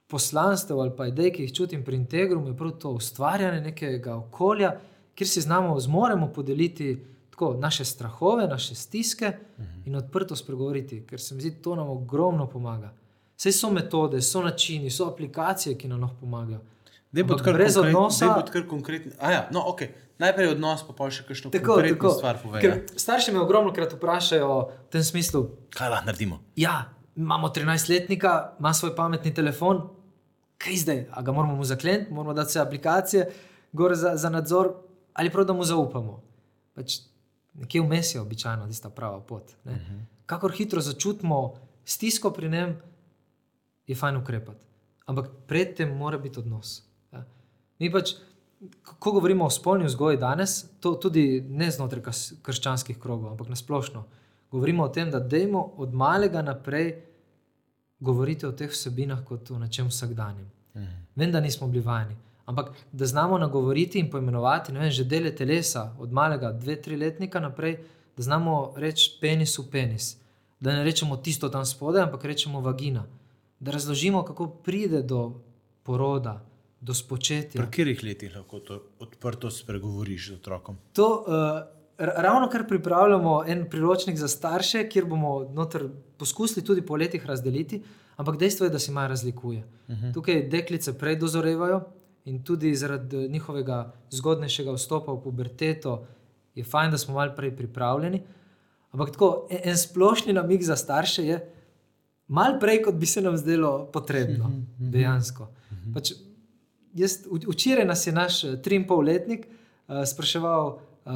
poslanstev ali pa idej, ki jih čutim pri Integrumu, je prav to ustvarjanje nekega okolja, kjer si znamo, zmoremo podeliti tako, naše strahove, naše stiske in odprto spregovoriti, ker se mi zdi, to nam ogromno pomaga. Vse so metode, so načini, so aplikacije, ki nam lahko pomagajo. Brez odnosa- Ja, no, okay. Najprej odnos, pa pa še kakšno Tako, konkretno tako. stvar povej. Ker ja. starši me ogromno krat vprašajo v tem smislu, Kaj lahko naredimo? Ja, imamo 13-letnika, ima svoj pametni telefon, kaj zdaj, a ga moramo mu zakleniti, moramo dati vse aplikacije, gor za, za nadzor, ali prav, da mu zaupamo. Pač nekje vmes je običajno tista prava pot. Uh -huh. Kakor hitro začutimo stisko pri njem, je fajn ukrepati. Ampak predtem mora biti odnos. Ja. Mi pač, ko- govorimo o spolni vzgoji danes, to tudi ne znotraj krščanskih krogov, ampak nasplošno. Govorimo o tem, da dajmo od malega naprej govoriti o teh vsebinah kot o nečem vsakdanjem. Vem, da nismo bili vajeni, ampak da znamo nagovoriti in poimenovati ne vem, že dele telesa od malega, dve, tri letnika naprej, da znamo reči penisu penis. Da ne rečemo tisto tam spodaj, ampak rečemo vagina. Da razložimo, kako pride do poroda, do spočetja. Pri katerih letih lahko to odprto spregovoriš z otrokom? To, uh, ra- ravno kar pripravljamo en priročnik za starše, kjer bomo poskusili tudi po letih razdeliti, ampak dejstvo je, da se malo razlikuje. Uh -huh. Tukaj deklice prej dozorevajo in tudi zaradi njihovega zgodnejšega vstopa v puberteto je fajn, da smo malo prej pripravljeni. Ampak tako, en, en splošni namig za starše je, malo prej, kot bi se nam zdelo potrebno, dejansko. Pač, jaz, včeraj nas je naš eh, triinpolletnik uh, spraševal, uh,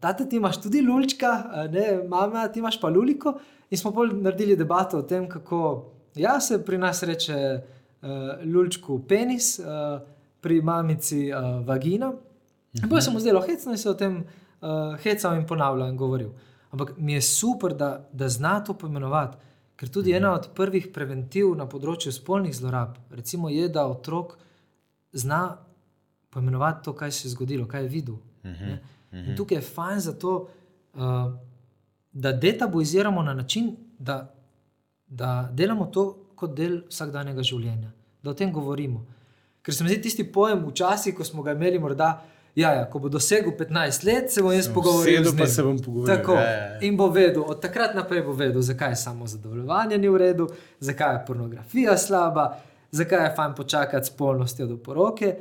tate, ti imaš tudi lulčka, uh, ne, mama, ti imaš pa luliko. In smo pol naredili debato o tem, kako ja, se pri nas reče uh, lulčku penis, uh, pri mamici uh, vagina. In potem se mu zdelo hecno in se o tem uh, hecal in ponavljal in govoril. Ampak mi je super, da, da zna to poimenovati. Ker tudi ena od prvih preventiv na področju spolnih zlorab recimo, je, da otrok zna poimenovati to, kaj se je zgodilo, kaj je videl. ne. In tukaj je fajn zato, uh, da detabuiziramo na način, da, da delamo to kot del vsakdanjega življenja, da o tem govorimo. Ker se mi zdi tisti pojem včasih, ko smo ga imeli, morda, ja, ja, ko bo dosegel 15 let, se bom jaz pogovoril. Sedu z pa se bom pogovoril. Tako. Ja, ja, ja. In bo vedel, od takrat naprej bo vedel, zakaj je samo zadovoljevanje ni v redu, zakaj je pornografija slaba, zakaj je fajn počakati s polnostjo do poroke.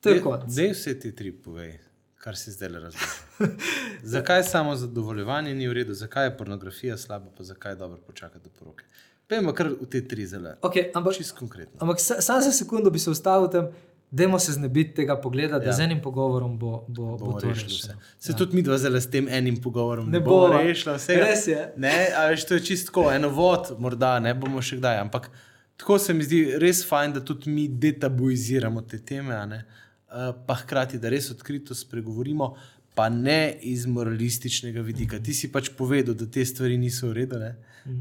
To je konc. Zdaj vse te tri povej, kar si zdaj razumel. zakaj samo zadovoljevanje ni v redu, zakaj je pornografija slaba, pa zakaj je dobro počakati do poroke. Pejmo kar v te tri zelo. Okay, ampak Čist konkretno. ampak sa- samo za sekundo bi se ustavil tam, da se znebiti tega pogleda, da Ja. z enim pogovorom bo, bo, bo Bomo to vse. rešeno. Se ja. tudi mi dva zdaj s tem enim pogovorom Ne bomo bova. rešili vsega. Res je. Ne, a veš, to je čisto eno vod, morda ne bomo še kdaj, ampak tako se mi zdi res fajn, da tudi mi detabuiziramo te teme? Eh, pa hkrati, da res odkrito spregovorimo, pa ne iz moralističnega vidika. Ti si pač povedal, da te stvari niso v redu. Ne?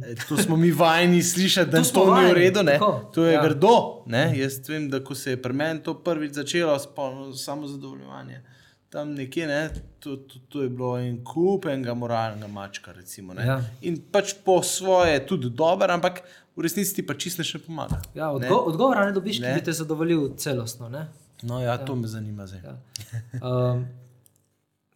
Eh, To smo mi vajeni slišati, da To to, ni v redu. ne. tako, To je ja. ja. grdo. Ne? Jaz vem, da ko se je pri meni to prvič začelo, spolno samozadovoljevanje. Tam nekje, ne, to, to, to je bilo en kup enega moralnega mačka. Recimo, ne. Ja. In pač po svoje je tudi dober, ampak v resnici ti pa čisto še pomaga. Ja, ne. odgo odgovora ne dobiš, ki Ne. bi te zadovoljil celostno. Ne? No, ja, to me zanima zdaj. Ja. Um,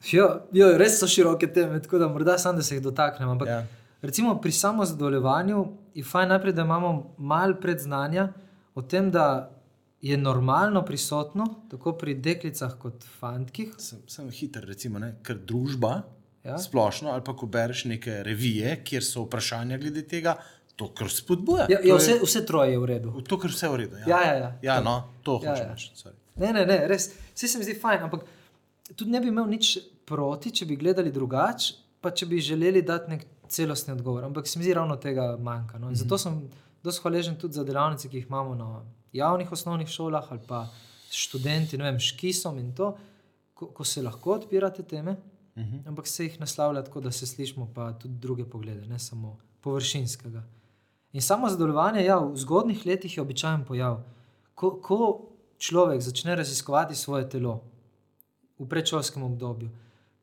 jo, jo, res so široke teme, tako da morda samo, da se jih dotaknem. Ampak, ja. Recimo pri samozadovoljevanju je fajn najprej, da imamo malo predznanja o tem, da je normalno prisotno, tako pri deklicah kot fantkih. Sem, sem hiter, recimo, ne, ker družba Ja. splošno, ali pa ko bereš neke revije, kjer so vprašanja glede tega, to kar spodbuja. Ja, To ja, je- vse, vse troje je v redu. To, kar vse v redu. Ja, Ja, ja, ja. ja no, to Ja, hočem ja. reči. Ne, ne, ne, res. Vse se mi zdi fajn, ampak tudi ne bi imel nič proti, če bi gledali drugače, pa če bi želeli dati nek celostni odgovor. Ampak se mi zdi ravno tega manjka. No? In zato sem dosti hvaležen tudi za delavnice, ki jih imamo na javnih osnovnih šolah ali pa študenti, ne vem, škisom in to, ko, ko se lahko odpirate teme, Mhm. ampak se jih naslavlja tako, da se slišimo pa tudi druge poglede, ne samo površinskega. In samo zadovoljevanje ja, v zgodnih letih je običajen pojav. Ko, ko človek začne raziskovati svoje telo v predšolskem obdobju,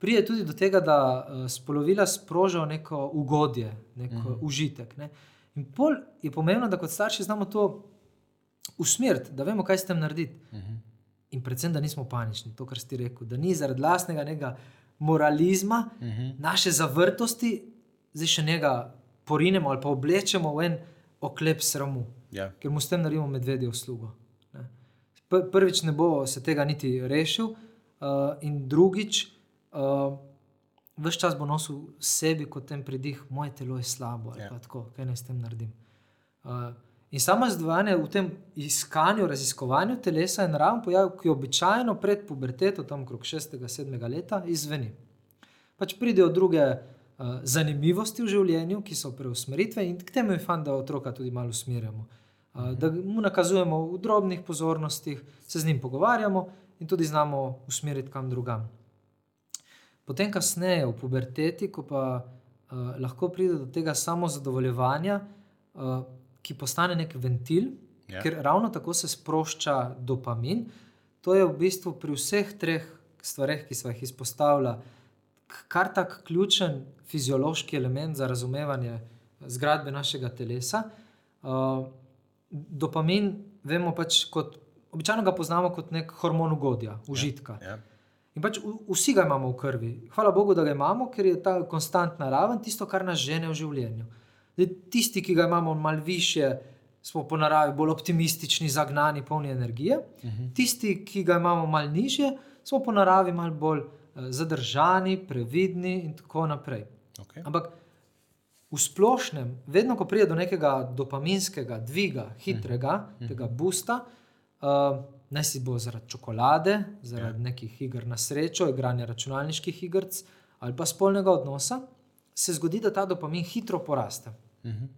pride tudi do tega, da uh, spolovila sprožijo neko ugodje, nek uh -huh. užitek. Ne? In pol je pomembno, da kot starši znamo to usmeriti, da vemo, kaj s tem narediti. Uh -huh. In predvsem, da nismo panični, to, kar ste rekli, da ni zaradi lastnega nekega moralizma, uh -huh. naše zavrtosti, zdaj še njega porinemo ali pa oblečemo v en oklep sramu, Ja. ker mu s tem naredimo medvedjo uslugo. Prvič ne bo se tega niti rešil, uh, in drugič, uh, vse čas bo nosil sebi kot ten pridih, moje telo je slabo ali Ja. pa tako, kaj naj s tem naredim. Uh, in samo razdvajanje v tem iskanju, raziskovanju telesa je naraven pojav, ki običajno pred puberteto, tam okrog 6-7 leta, izveni. Pač pridejo druge uh, zanimivosti v življenju, ki so preusmeritve, in k temu je fajn, da otroka tudi malo usmerjamo. Uh, da mu nakazujemo v drobnih pozornostih, se z njim pogovarjamo in tudi znamo usmeriti kam drugam. Potem, kasneje, v puberteti, ko pa uh, lahko pride do tega samozadovoljevanja, uh, ki postane nek ventil, Ja. ja. ker ravno tako se sprošča dopamin. To je v bistvu pri vseh treh stvareh, ki smo jih izpostavili, kar tak ključen fiziološki element za razumevanje zgradbe našega telesa. Uh, dopamin, vemo pač kot. Običajno ga poznamo kot nek hormon ugodja, užitka. Ja. In pač vsi ga imamo v krvi. Hvala Bogu, da ga imamo, ker je ta konstantna raven tisto, kar nas žene v življenju. Zdaj, tisti, ki ga imamo malo više, smo po naravi bolj optimistični, zagnani, polni energije. Uh -huh. Tisti, ki ga imamo malo nižje, smo po naravi malo bolj eh, zadržani, previdni in tako naprej. Okay. Ampak v splošnem, vedno ko pride do nekega dopaminskega dviga, hitrega, uh -huh. tega busta, uh, naj si bo zaradi čokolade, zaradi ja. nekih iger na srečo, igranja računalniških igrc ali pa spolnega odnosa, se zgodi, da ta dopamin hitro poraste. Uh -huh.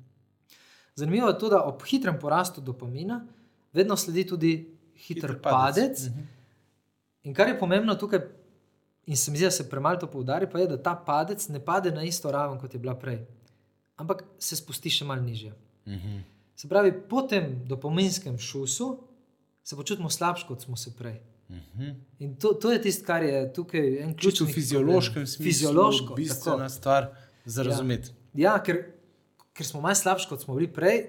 Zanimivo je tudi, da ob hitrem porastu dopamina vedno sledi tudi hiter, Hiter padec. padec. Mhm. In kar je pomembno tukaj, in se mi zdi, da se premalo to poudari, pa je, da ta padec ne pade na isto raven, kot je bila prej, ampak se spusti še malo nižje. Uh -huh. Se pravi, po tem dopaminskem šusu se počutimo slabše, kot smo se prej. Uh -huh. In to, to je tisto, kar je tukaj en ključni v fiziološkem problem. smislu, Fiziološko, bistvena tako. stvar za razumeti. Ja, ker, ker smo malo slabši, kot smo bili prej,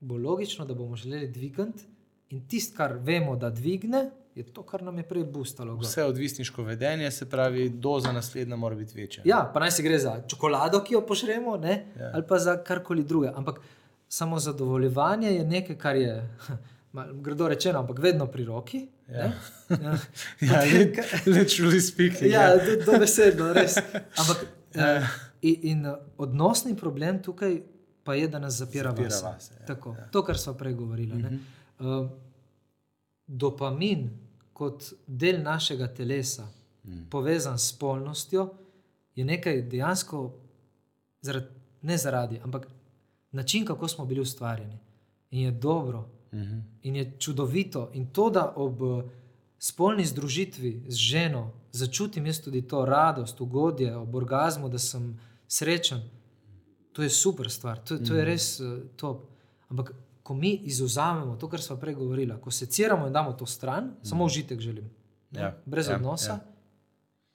bo logično, da bomo želeli dvigati. In tisto, kar vemo, da dvigne, je to, kar nam je prej boostalo. Vse odvisniško vedenje, se pravi, doza naslednja mora biti večja. Ja, pa naj se gre za čokolado, ki jo pošremo, ne, Ja. ja. ali pa za karkoli drugega. Ampak samo zadovoljevanje je nekaj, kar je, grdo rečeno, ampak vedno pri roki. Ja. ne. Ja. Ja, literally speaking. Ja, do, do besedno, res. Ampak uh, in, in uh, odnosni problem tukaj pa je, da nas zapira, Zapira vase. vase, ja, Tako, To, kar smo prej govorili. Uh -huh. uh, dopamin kot del našega telesa, mm. povezan s spolnostjo, je nekaj dejansko, zaradi, ne zaradi, ampak način, kako smo bili ustvarjeni. In je dobro, -huh. in je čudovito. In to, da ob eh, spolni združitvi z ženo začutim jaz tudi to radost, ugodje, ob orgazmu, da sem srečen, to je super stvar, to, to je res uh, top. Ampak ko mi izuzamemo to, kar smo prej govorili, ko seciramo in damo to stran, mm. samo užitek želim, ne, Ja, brez ja, odnosa, ja.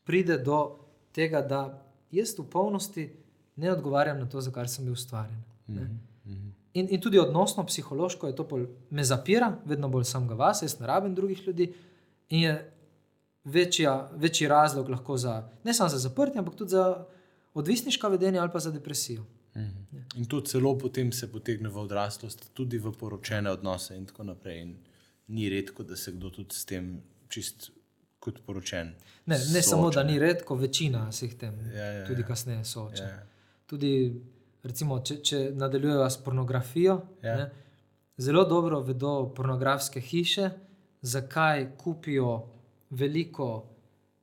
pride do tega, da jaz v polnosti ne odgovarjam na to, za kar sem bil ustvarjen. ne. In, in tudi odnosno, psihološko je to pol, me zapira, vedno bolj samega vas, jaz ne rabim drugih ljudi. In je večja, večji razlog lahko za ne samo za zaprtje, ampak tudi za odvisniška vedenja ali pa za depresijo. In to celo potem se potegne v odraslost, tudi v poročene odnose in tako naprej. In ni redko, da se kdo tudi s tem čist kot poročen. Ne, ne sooča, samo, da ni redko, večina se jih tem Ja, ja, tudi ja. kasneje sooča. Ja. Tudi, recimo, če, če nadaljujejo s pornografijo, Ja. ne, zelo dobro vedo pornografske hiše, zakaj kupijo veliko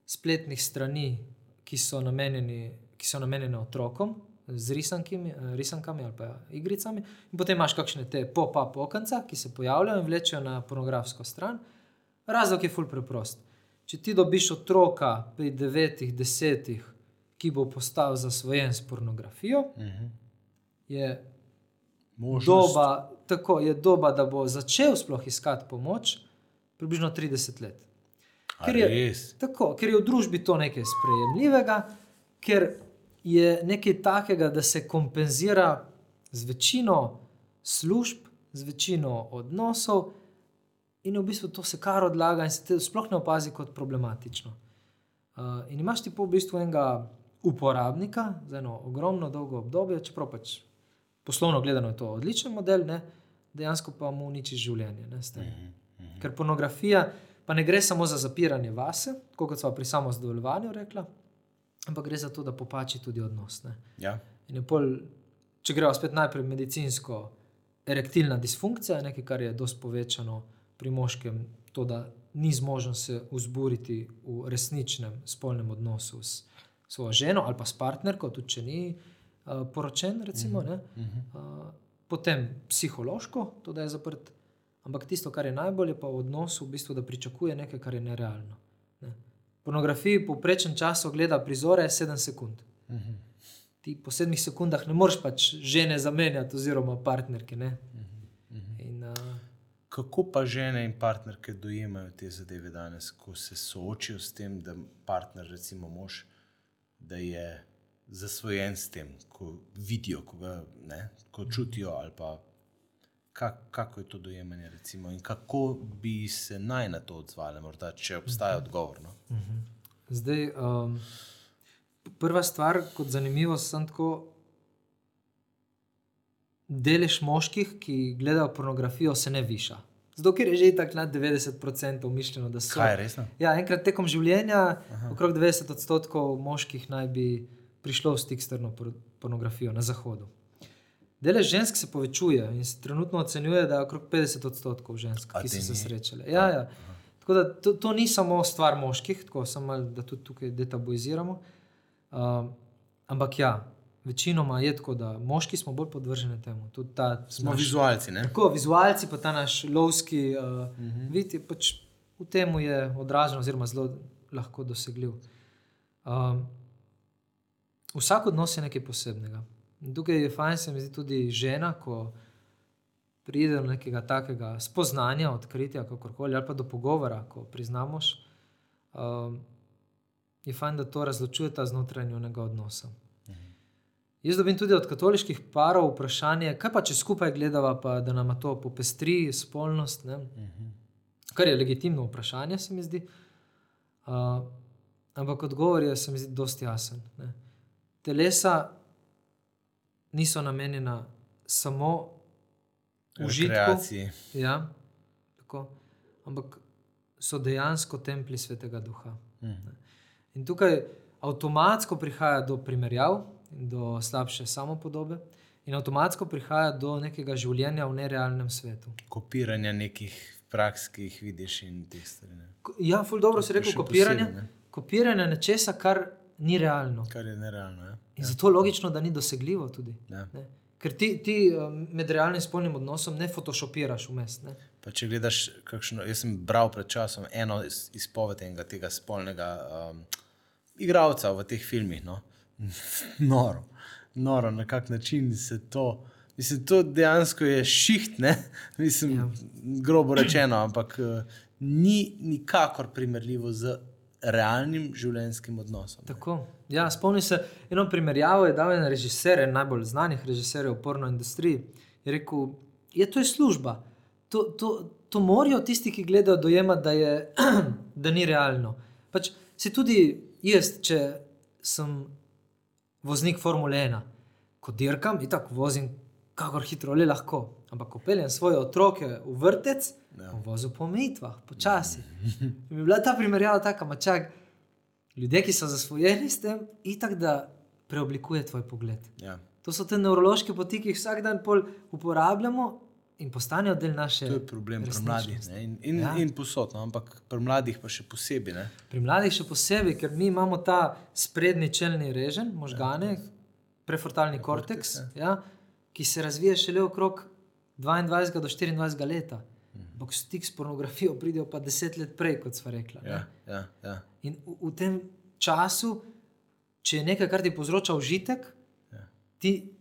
spletnih strani, ki so, namenjeni, ki so namenjene otrokom. Z risankimi, eh, risankami ali pa igricami, in potem imaš kakšne te pop-up okenca, ki se pojavljajo in vlečejo na pornografsko stran. Razlog je fulj preprost. Če ti dobiš otroka pri devetih, desetih, ki bo postal zasvojen s pornografijo, uh Mhm. -huh. Je Možnost, doba, tako je doba, da bo začel sploh iskati pomoč, približno 30 let. A Ker je, res? tako, ker je v družbi to nekaj sprejemljivega, ker je nekaj takega, da se kompenzira z večino služb, z večino odnosov, in v bistvu to se kar odlaga in se te sploh ne opazi kot problematično. Uh, in imaš ti pa v bistvu enega uporabnika za eno ogromno dolgo obdobje, čeprav pač poslovno gledano je to odličen model, ne, dejansko pa mu uniči življenje. Ne, s tem. Ker pornografija pa ne gre samo za zapiranje vase, kot smo pri samozadovoljevanju rekla, ampak gre za to, da popači tudi odnos. Ne. Ja. Je pol, če gremo spet najprej medicinsko, erektilna disfunkcija, nekaj, kar je dosti povečano pri moškem, to, da ni zmožen se vzburiti v resničnem spolnem odnosu s svojo ženo ali pa s partnerko, tudi če ni uh, poročen. Recimo, ne. uh, potem psihološko, to, da je zaprt. Ampak tisto, kar je najbolje, pa v odnosu, v bistvu, da pričakuje nekaj, kar je nerealno. Ne. Pornografiji povprečen čas ogleda prizore 7 sekund. Ti po 7 sekundah ne moreš pač žene zamenjati, oziroma partnerke. Ne. In, uh, Kako pa žene in partnerke dojemajo te zadeve danes, ko se soočijo s tem, da partner, recimo mož, da je zasvojen s tem, ko vidijo, ko, ga, ne, ko čutijo, ali pa kak, kako je to dojemanje, recimo, in kako bi se naj na to odzvali, morda, če obstaja odgovor. No? Zdaj, um, prva stvar, kot zanimivo, sem tako. Delež moških, ki gledajo pornografijo, se ne viša. Zato, ker je že tako nad 90% mišljeno, da so. Kaj resno? Ja, enkrat tekom življenja, Aha. okrog 90 odstotkov moških naj bi prišlo v stik s trno por- pornografijo na zahodu. Delež žensk se povečuje in se trenutno ocenjuje, da je okrog 50 odstotkov žensk, A ki so se srečale. Ja, ja. Tako da to, to ni samo stvar moških, tako samo da tudi tukaj detabuiziramo. Um, ampak ja, večinoma je tako, da moški smo bolj podvrženi temu. Tudi ta Smo naš- vizualci, ne? Tako, vizualci, pa ta naš lovski uh, uh -huh. vid, je pač v tem je odražen, oziroma zelo lahko dosegljiv. Um, vsak odnos je nekaj posebnega. In tukaj je fajn, se mi zdi tudi žena, ko pride do nekega takega spoznanja, odkritja, kakorkoli, ali pa do pogovora, ko priznamo. Um, je fajn, da to razločujeta znotraj njunega odnosa. Jaz dobim tudi od katoliških parov vprašanje, kaj pa če skupaj gledava, pa da nam to popestri spolnost. Ne? Kar je legitimno vprašanje, se mi zdi. Uh, ampak odgovor je, se mi zdi, dosti jasen. Ne? Telesa niso namenjena samo užitku, Rekreaciji. ja, tako, ampak so dejansko templji svetega duha. Mhm. In tukaj avtomatsko prihaja do primerjav, do slabše samopodobe, in avtomatsko prihaja do nekega življenja v nerealnem svetu. Kopiranja nekih praks, ki jih vidiš in teh stvari. Ja, ful dobro si To je rekel, kopiranje. posebej, ne. Kopiranje nečesa, kar ni realno. Kar je nerealno. Ja? In zato je logično, da ni dosegljivo tudi. Ja. Ne? Ker ti, ti eh, med realnim spolnim odnosom ne photoshopiraš vmes. Ne? Pa če gledaš, kakšno, jaz sem bral pred časom eno iz- izpoved enega tega spolnega um, igralca v teh filmih. No? noro, noro, na kak način se to. Mislim, to dejansko je šiht, ne? Mislim, ja. grobo rečeno, ampak uh, ni nikakor primerljivo z realnim življenjskim odnosom. Tako. Ja, spomnim se, eno primerjavo je dal en režiser, en najbolj znanih režiserjev v porno industriji. Je rekel, je to je služba. To, to, to morajo tisti, ki gledajo, dojemati, da, je, da ni realno. Pač si tudi jaz, če sem voznik Formule 1, ko dirkam, in tako vozim, kakor hitro le lahko. Ampak ko peljem svoje otroke v vrtec, ja. vozil po omejitvah, počasi. In bi bila ta primerjava taka, mačak. Ljudje, ki so zasvojeni s tem, itak da preoblikuje tvoj pogled. Ja. To so te nevrološke poti, ki jih vsak dan uporabljamo in postanejo del naše. To je problem pri mladih ne, in, in, Ja. ja. in posod, no, ampak pri mladih pa še posebej. Ne. Pri mladih še posebej, ker mi imamo ta sprednji čelni režen, možgane, prefrontalni korteks, ja, ki se razvija šele okrog 22 do 24 leta. Ampak stik s pornografijo pridejo pa deset let prej, kot smo rekli. Ja, ja, ja. In v, v tem času, če je nekaj, kar ti povzroča užitek, Ja. ti,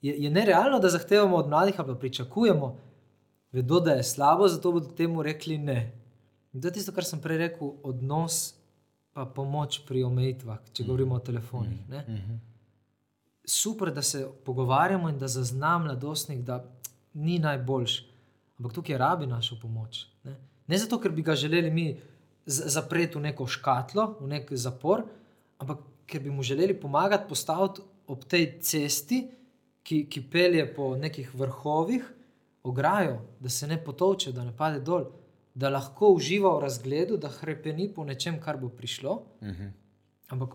je, je nerealno, da zahtevamo od mladih, ali pa pričakujemo, vedo, da je slabo, zato bodo temu rekli ne. In to je tisto, kar sem prej rekel, odnos pa pomoč pri omejitvah, če govorimo o telefonih. Ne? Mhm. Super, da se pogovarjamo in da zazna mladostnik, da ni najboljš, ampak tukaj rabi našo pomoč. Ne? Ne zato, ker bi ga želeli mi zapreti v neko škatlo, v nek zapor, ampak ker bi mu želeli pomagati postaviti ob tej cesti, ki, ki pelje po nekih vrhovih, ograjo, da se ne potovče, da ne pade dol, da lahko uživa v razgledu, da hrepeni po nečem, kar bo prišlo, Uh -huh. ampak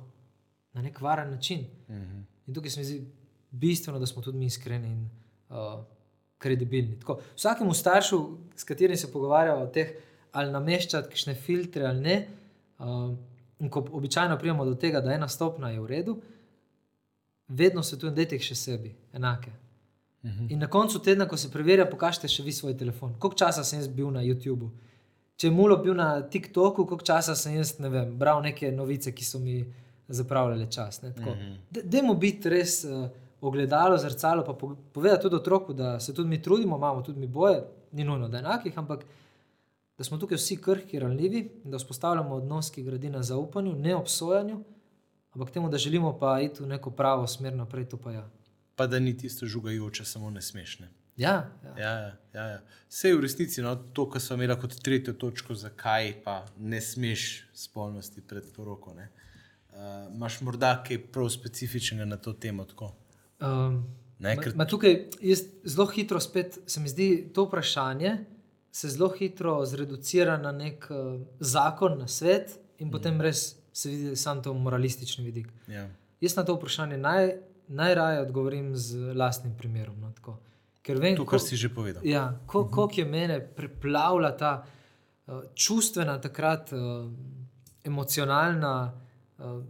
na nek varen način. Uh -huh. In tukaj se mi zdi bistveno, da smo tudi mi iskreni in uh, kredibilni. Tako, vsakemu staršu, s katerim se pogovarjamo o teh, ali nameščati kakšne filtre ali ne, uh, in ko običajno pridemo do tega, da ena stopna je v redu, vedno svetujem, da jih še sebi, enake. -huh. In na koncu tedna, ko se preverja, pokažite še vi svoj telefon. Koliko časa sem jaz bil na YouTubu? Če je mulo bil na TikToku, koliko časa sem jaz ne vem, bral neke novice, ki so mi zapravljale čas. ne, tako. Mhm. Dajmo biti res uh, ogledalo, zrcalo, pa po- povedati tudi otroku, da se tudi mi trudimo, imamo tudi mi boje, ni nujno da enakih, ampak da smo tukaj vsi krhki, ranljivi, da vzpostavljamo odnos, ki gradi na zaupanju, ne obsojanju, ampak temu, da želimo pa iti v neko pravo smer naprej, to pa ja. Pa da ni tisto žugajoče, samo ne smešne. Ja, ja. Ja, ja, ja. Vse je v resnici no, to, kar smo imeli kot tretjo točko, zakaj pa ne smeš spolnosti pred poroko. Uh, Imáš morda kaj prav specifičnega na to temo? Tako? Um, Ne, ma, ker- ma tukaj jaz zelo hitro spet se mi zdi to vprašanje. Se zelo hitro zreducira na nek uh, zakon, na svet, in potem res se vidi samo to moralistični vidik. Ja. Jaz na to vprašanje naj, najraje odgovorim z lastnim primerom. No, tako. Ker vem, To, ko- kar si že povedal. Ja, ko, uh -huh. koliko je mene preplavila ta uh, čustvena, takrat uh, emocionalna, uh,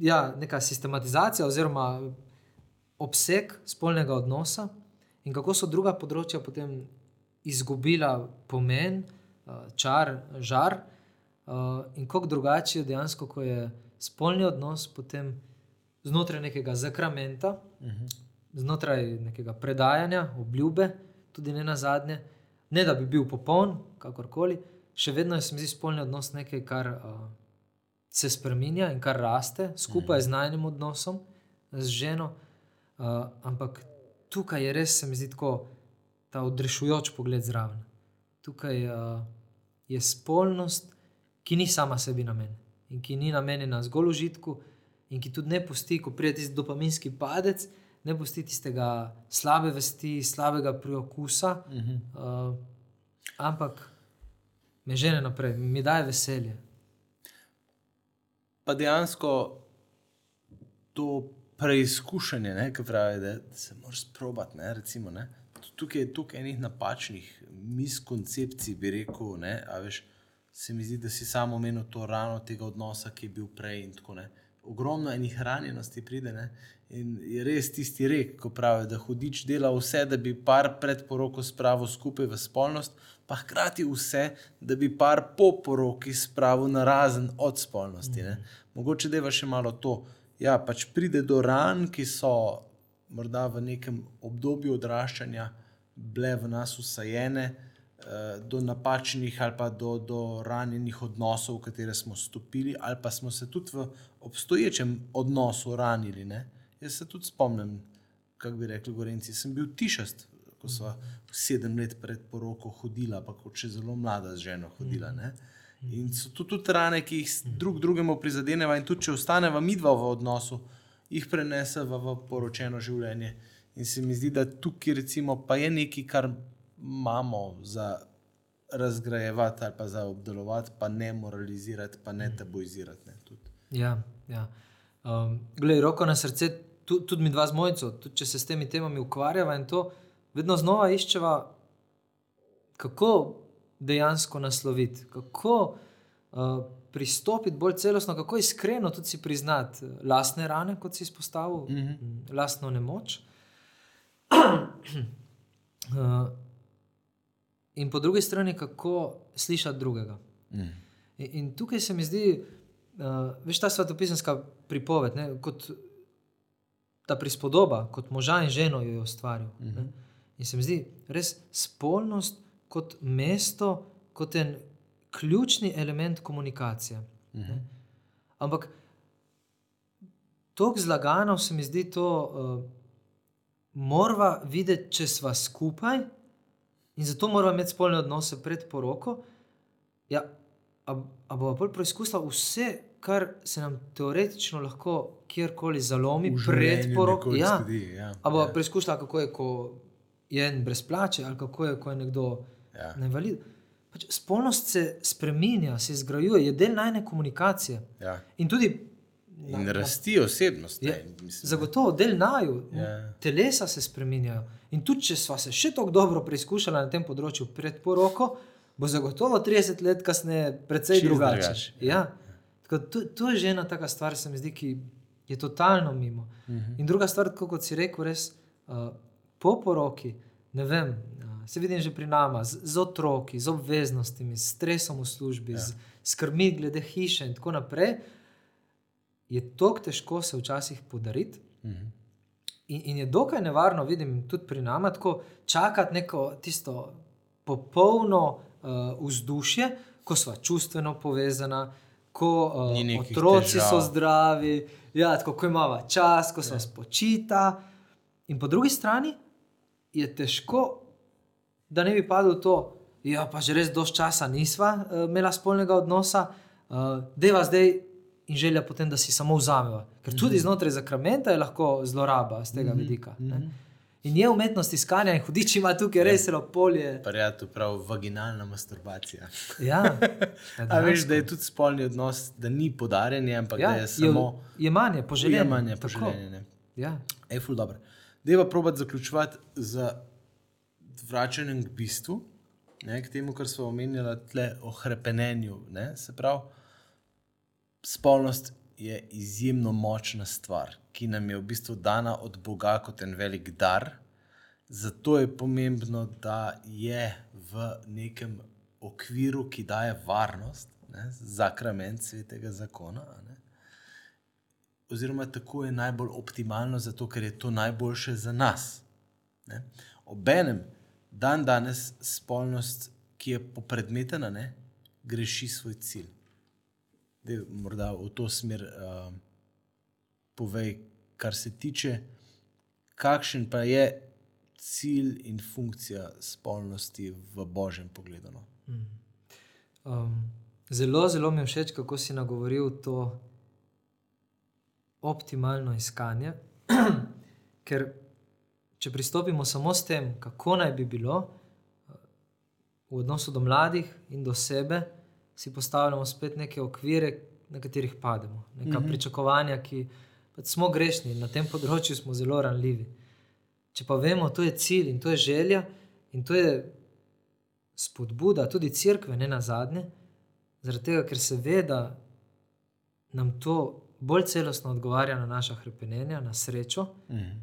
ja, neka sistematizacija oziroma obseg spolnega odnosa, in kako so druga področja potem izgubila pomen, uh, čar, žar, uh, in kako drugače je dejansko, ko je spolni odnos potem znotraj nekega zakramenta Uh -huh. znotraj nekega predajanja, obljube, tudi ne na zadnje, ne da bi bil popoln, kakorkoli, še vedno je se mi zdi spolni odnos nekaj, kar uh, se spremenja in kar raste skupaj z najnim odnosom z ženo. Uh, ampak tukaj je res, se mi zdi tako, ta odrešujoč pogled zraven. Tukaj uh, je spolnost, ki ni sama sebi namen in ki ni namenjena zgolj užitku, in ki tudi ne pusti, ko pride tisti dopaminski padec, ne pusti tistega slabe vesti, slabega priokusa, Uh -huh. uh, ampak me žene naprej, mi daje veselje. Pa dejansko to preizkušanje, ne, ki pravi, da se moraš sprobati. Ne, recimo, ne. Tukaj je tukaj enih napačnih miskoncepcij, bi rekel. Ne, veš, se mi zdi, da si samo omenil to rano tega odnosa, ki je bil prej. tako, ne. Ogromno enih ranjenosti pride. Ne, in je res tisti rek, ko pravi, da hudič dela vse, da bi par pred poroko spravil skupaj v spolnost, pa hkrati vse, da bi par po poroki spravil na razen od spolnosti. Ne. Mogoče deva še malo to. Ja, pač pride do ran, ki so morda v nekem obdobju odraščanja bile v nas usajene, eh, do napačnih ali pa do, do ranjenih odnosov, v katere smo stopili, ali pa smo se tudi v obstoječem odnosu ranili. Ne? Jaz se tudi spomnim, kako bi rekli, Gorenci, sem bil tišast, ko smo sedem let pred poroko hodila, pa kot še zelo mlada z ženo hodila. Ne? In so to tudi rane, ki jih s- drug drugemu prizadeneva, in tudi če ostaneva midva v odnosu, jih preneseva v poročeno življenje. In se mi zdi, da tukaj recimo, pa je nekaj, kar imamo za razgrajevati ali pa za obdelovati, pa ne moralizirati, pa ne tabuizirati. Ne, tudi. Ja, ja. Um, Glej, roko na srce, tu, tudi mi dva z mojco, tudi če se s temi temami ukvarjava in to vedno znova iščeva, kako dejansko nasloviti, kako uh, pristopiti bolj celostno, kako iskreno tudi si priznati eh, lastne rane, kot si izpostavil, mm Mhm. -hmm. lastno nemoč. uh, in po drugi strani, kako slišati drugega. Mm. In, in tukaj se mi zdi, uh, veš, ta svetopisanska pripoved, ne, kot ta prispodoba, kot moža in ženo jo je ustvaril. Uh -huh. In se mi zdi res spolnost kot mesto, kot en ključni element komunikacije. Uh -huh. Ampak tako zlagano se mi zdi to, uh, moramo videti, če smo skupaj, In zato moramo imeti spolne odnose pred poroko. Ja, a, a bo bolj preizkusila vse, kar se nam teoretično lahko kjerkoli zalomi pred poroko. Ja. ja. A bo Ja. preizkusila, kako je, ko je en brez plače, ali kako je, ko je nekdo Ja. na invalid. Pač spolnost se spremenja, se izgrajuje, je del najne komunikacije. Ja. In tudi In rasti osebnost. Je, ne, mislim, zagotovo del naju, Ja. telesa se spremenjajo. In tudi, če smo se še tako dobro preizkušali na tem področju pred poroko, bo zagotovo 30 let kasneje precej drugače. drugače, Ja. Tako, to, to je že ena taka stvar, se mi zdi, ki je totalno mimo. Uh -huh. In druga stvar, kot si rekel, res uh, po poroki, ne vem, uh, se vidim že pri nama, z, z otroki, z obveznostmi, s stresom v službi, ja. z skrbmi glede hiše in tako naprej. Je tako težko se včasih podariti, In, in je dokaj nevarno, vidim tudi pri nama, tako čakati neko tisto popolno uh, vzdušje, ko smo čustveno povezana, ko uh, otroci težav. so zdravi, ja, tako, ko imamo čas, ko se ja. spočita. In po drugi strani je težko, da ne bi padel v to, da ja, pa že res dož časa nisva uh, imela spolnega odnosa, uh, deva zdaj in želja potem, da si samo vzameva. Ker tudi Mhm. znotraj zakramenta je lahko zloraba z tega vidika. ne. In je umetnost iskanja in hudič ima tukaj res zelo polje. Prijatelj, prav vaginalna masturbacija. Ja, A veš, da je tudi spolni odnos, da ni podarjanje, ampak ja, da je samo jemanje, poželjanje. ujemanje, tako. poželjenje. ne. Ja. Ej, ful dobro. Deva probati zaključovati z vračanjem k bistvu, ne, k temu, kar smo omenjali, tle o hrepenenju. Ne, se pravi, spolnost je izjemno močna stvar, ki nam je v bistvu dana od Boga kot en velik dar. Zato je pomembno, da je v nekem okviru, ki daje varnost, ne, zakrament svetega zakona. Ne, oziroma tako je najbolj optimalno, zato ker je to najboljše za nas. Ne. Obenem, dan danes spolnost, ki je popredmetena, ne, greši svoj cilj. Dej, morda v to smer uh, povej, kar se tiče, kakšen pa je cilj in funkcija spolnosti v božjem pogledu. No? Um, zelo, zelo mi je všeč, kako si nagovoril to optimalno iskanje. Ker če pristopimo samo s tem, kako naj bi bilo v odnosu do mladih in do sebe, si postavljamo spet neke okvire, na katerih pademo, neka mm -hmm. pričakovanja, ki pač smo grešni in na tem področju smo zelo ranljivi. Če pa vemo, to je cilj in to je želja in to je spodbuda tudi crkve, ne na zadnje, zaradi tega, ker se ve, da nam to bolj celostno odgovarja na naša hrepenenja, na srečo, Mhm.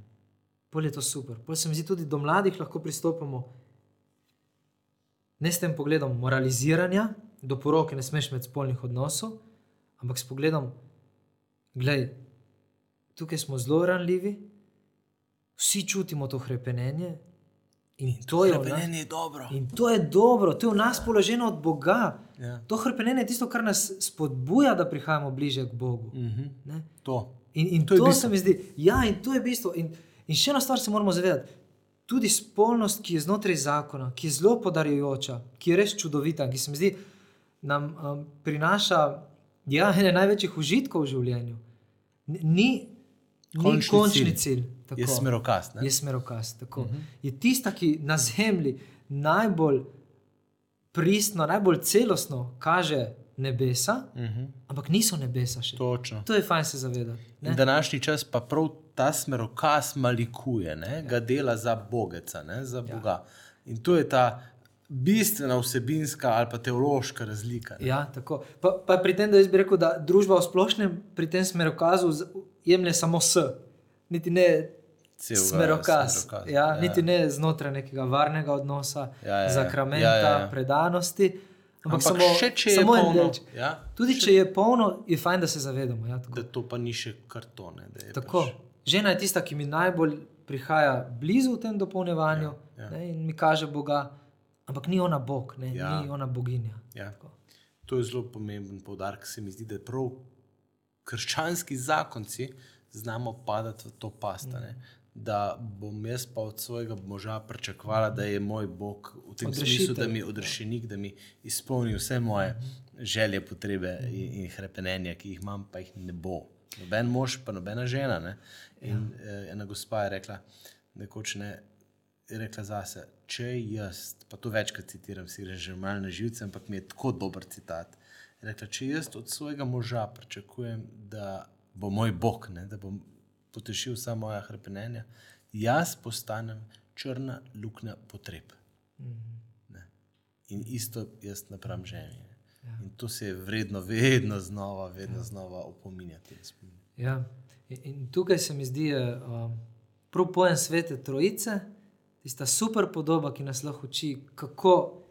bolj je to super. Bolj se mi zdi tudi do mladih lahko pristopimo ne s tem pogledom moraliziranja, do poroke ne smeš imeti spolnih odnosov, ampak s pogledom, gledaj, tukaj smo zelo ranljivi, vsi čutimo to hrepenenje in, to je nas. Je dobro. In to je dobro, to je v nas položeno od Boga. Ja. To hrepenenje je tisto, kar nas spodbuja, da prihajamo bliže k Bogu. Mhm. Ne? To. In, in To to, se mi zdi, ja, in to je bistvo. In, in še ena stvar se moramo zavedati. Tudi spolnost, ki je znotraj zakona, ki je zelo podarjujoča, ki je res čudovita, ki se mi zdi, nam um, prinaša ja, ene največjih užitkov v življenju. Ni končni, Končni ni končni cilj. cilj. tako. Je smerokaz. ne? Je smerokaz. Uh -huh. Je tista, ki na zemlji najbolj pristno, najbolj celostno kaže nebesa, uh -huh. ampak niso nebesa še. To, Točno. to je fajn se zavedati. današnji čas pa prav ta smerokaz malikuje, ne? ga dela za Bogeca, ne? za Boga. In to je ta bistvena vsebinska ali pa teološka razlika. ne. Ja, tako. Pa, pa pri tem, da jaz bi rekel, da družba v splošnem pri tem smerokazu jemlje samo s, niti ne Celega smerokaz. smerokaza, Ja, ja. niti ne znotraj nekega varnega odnosa, Ja, ja, ja. zakramenta, Ja, ja, ja. predanosti. Ampak, Ampak samo, še če je samo polno, delček. ja, Tudi če je polno, je fajn, da se zavedamo. Ja, tako. da to pa ni še kartone. Tako. Pač, Žena je tista, ki mi najbolj prihaja blizu v tem dopolnjevanju Ja, ja. ne, in mi kaže Boga, ampak ni ona Bog, ne, Ja. ni ona boginja. ja. Tako. To je zelo pomemben poudarek, se mi zdi, da prav krščanski zakonci znamo padati v to past. ne. da bom jaz pa od svojega moža pričakovala, da je moj Bog v tem smislu, da mi odrešenik, da mi izpolni vse moje želje, potrebe in, in hrepenenja, ki jih imam, pa jih ne bo. Noben mož, pa nobena žena. Ne? In ja. ena gospa je rekla, nekoč ne, je rekla zase, če jaz, pa to večkrat citiram, si gre že malo na živce, ampak mi je tako dober citat. Je rekla, če jaz od svojega moža pričakujem, da bo moj Bog, ne, da bom potešil vsa moja hrepenenja, jaz postanem črna luknja potreb. Ne. In isto jaz napram ženi. Ja. In to se je vredno, vedno znova, vedno ja. znova opominjati. Ja. In, in tukaj se mi zdi uh, prav pojem svete trojice, tista super podoba, ki nas lahko uči, kako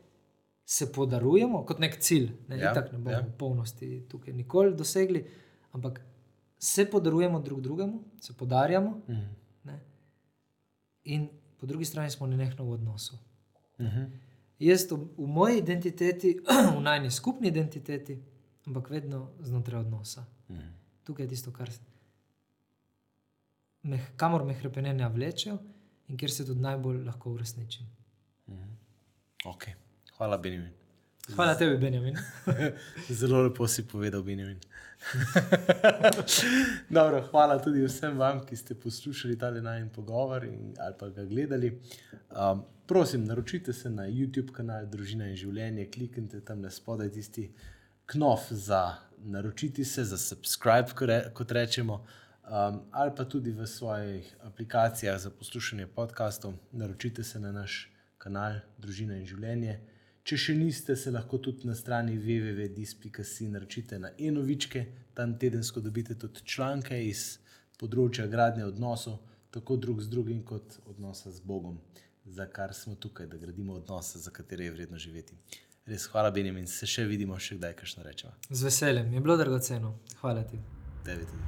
se podarujemo kot nek cilj. Ne, Ja, tako ne bomo ja. v polnosti tukaj nikoli dosegli, ampak se podarujemo drug drugemu, se podarjamo. Mhm. Ne, in po drugi strani smo nenehno v odnosu. Mhm. Jaz v, v moji identiteti, v najni skupni identiteti, ampak vedno znotraj odnosa. Mhm. Tukaj je tisto, kar me, kamor me hrepenenja vlečejo in kjer se tudi najbolj lahko uresničim. Okay. Hvala, Benjamin. Hvala tebi, Benjamin. Zelo lepo si povedal, Benjamin. Dobro, hvala tudi vsem vam, ki ste poslušali ta najmen pogovor in, ali pa ga gledali. Um, prosim, naročite se na YouTube kanal Družina in življenje, kliknite tam na spodaj tisti knof za naročiti se, za subscribe, kot rečemo. Um, ali pa tudi v svojih aplikacijah za poslušanje podkastov, naročite se na naš kanal Družina in življenje. Če še niste, se lahko tudi na strani www.dis.si naročite na enovičke, tam tedensko dobite tudi članke iz področja gradnje odnosov, tako drug z drugim, kot odnosa z Bogom, za kar smo tukaj, da gradimo odnose, za katere je vredno živeti. Res hvala, Benjamin, se še vidimo, še kdaj, kaj še rečemo. Z veseljem, je bilo dragoceno. Hvala ti. Tebi tudi.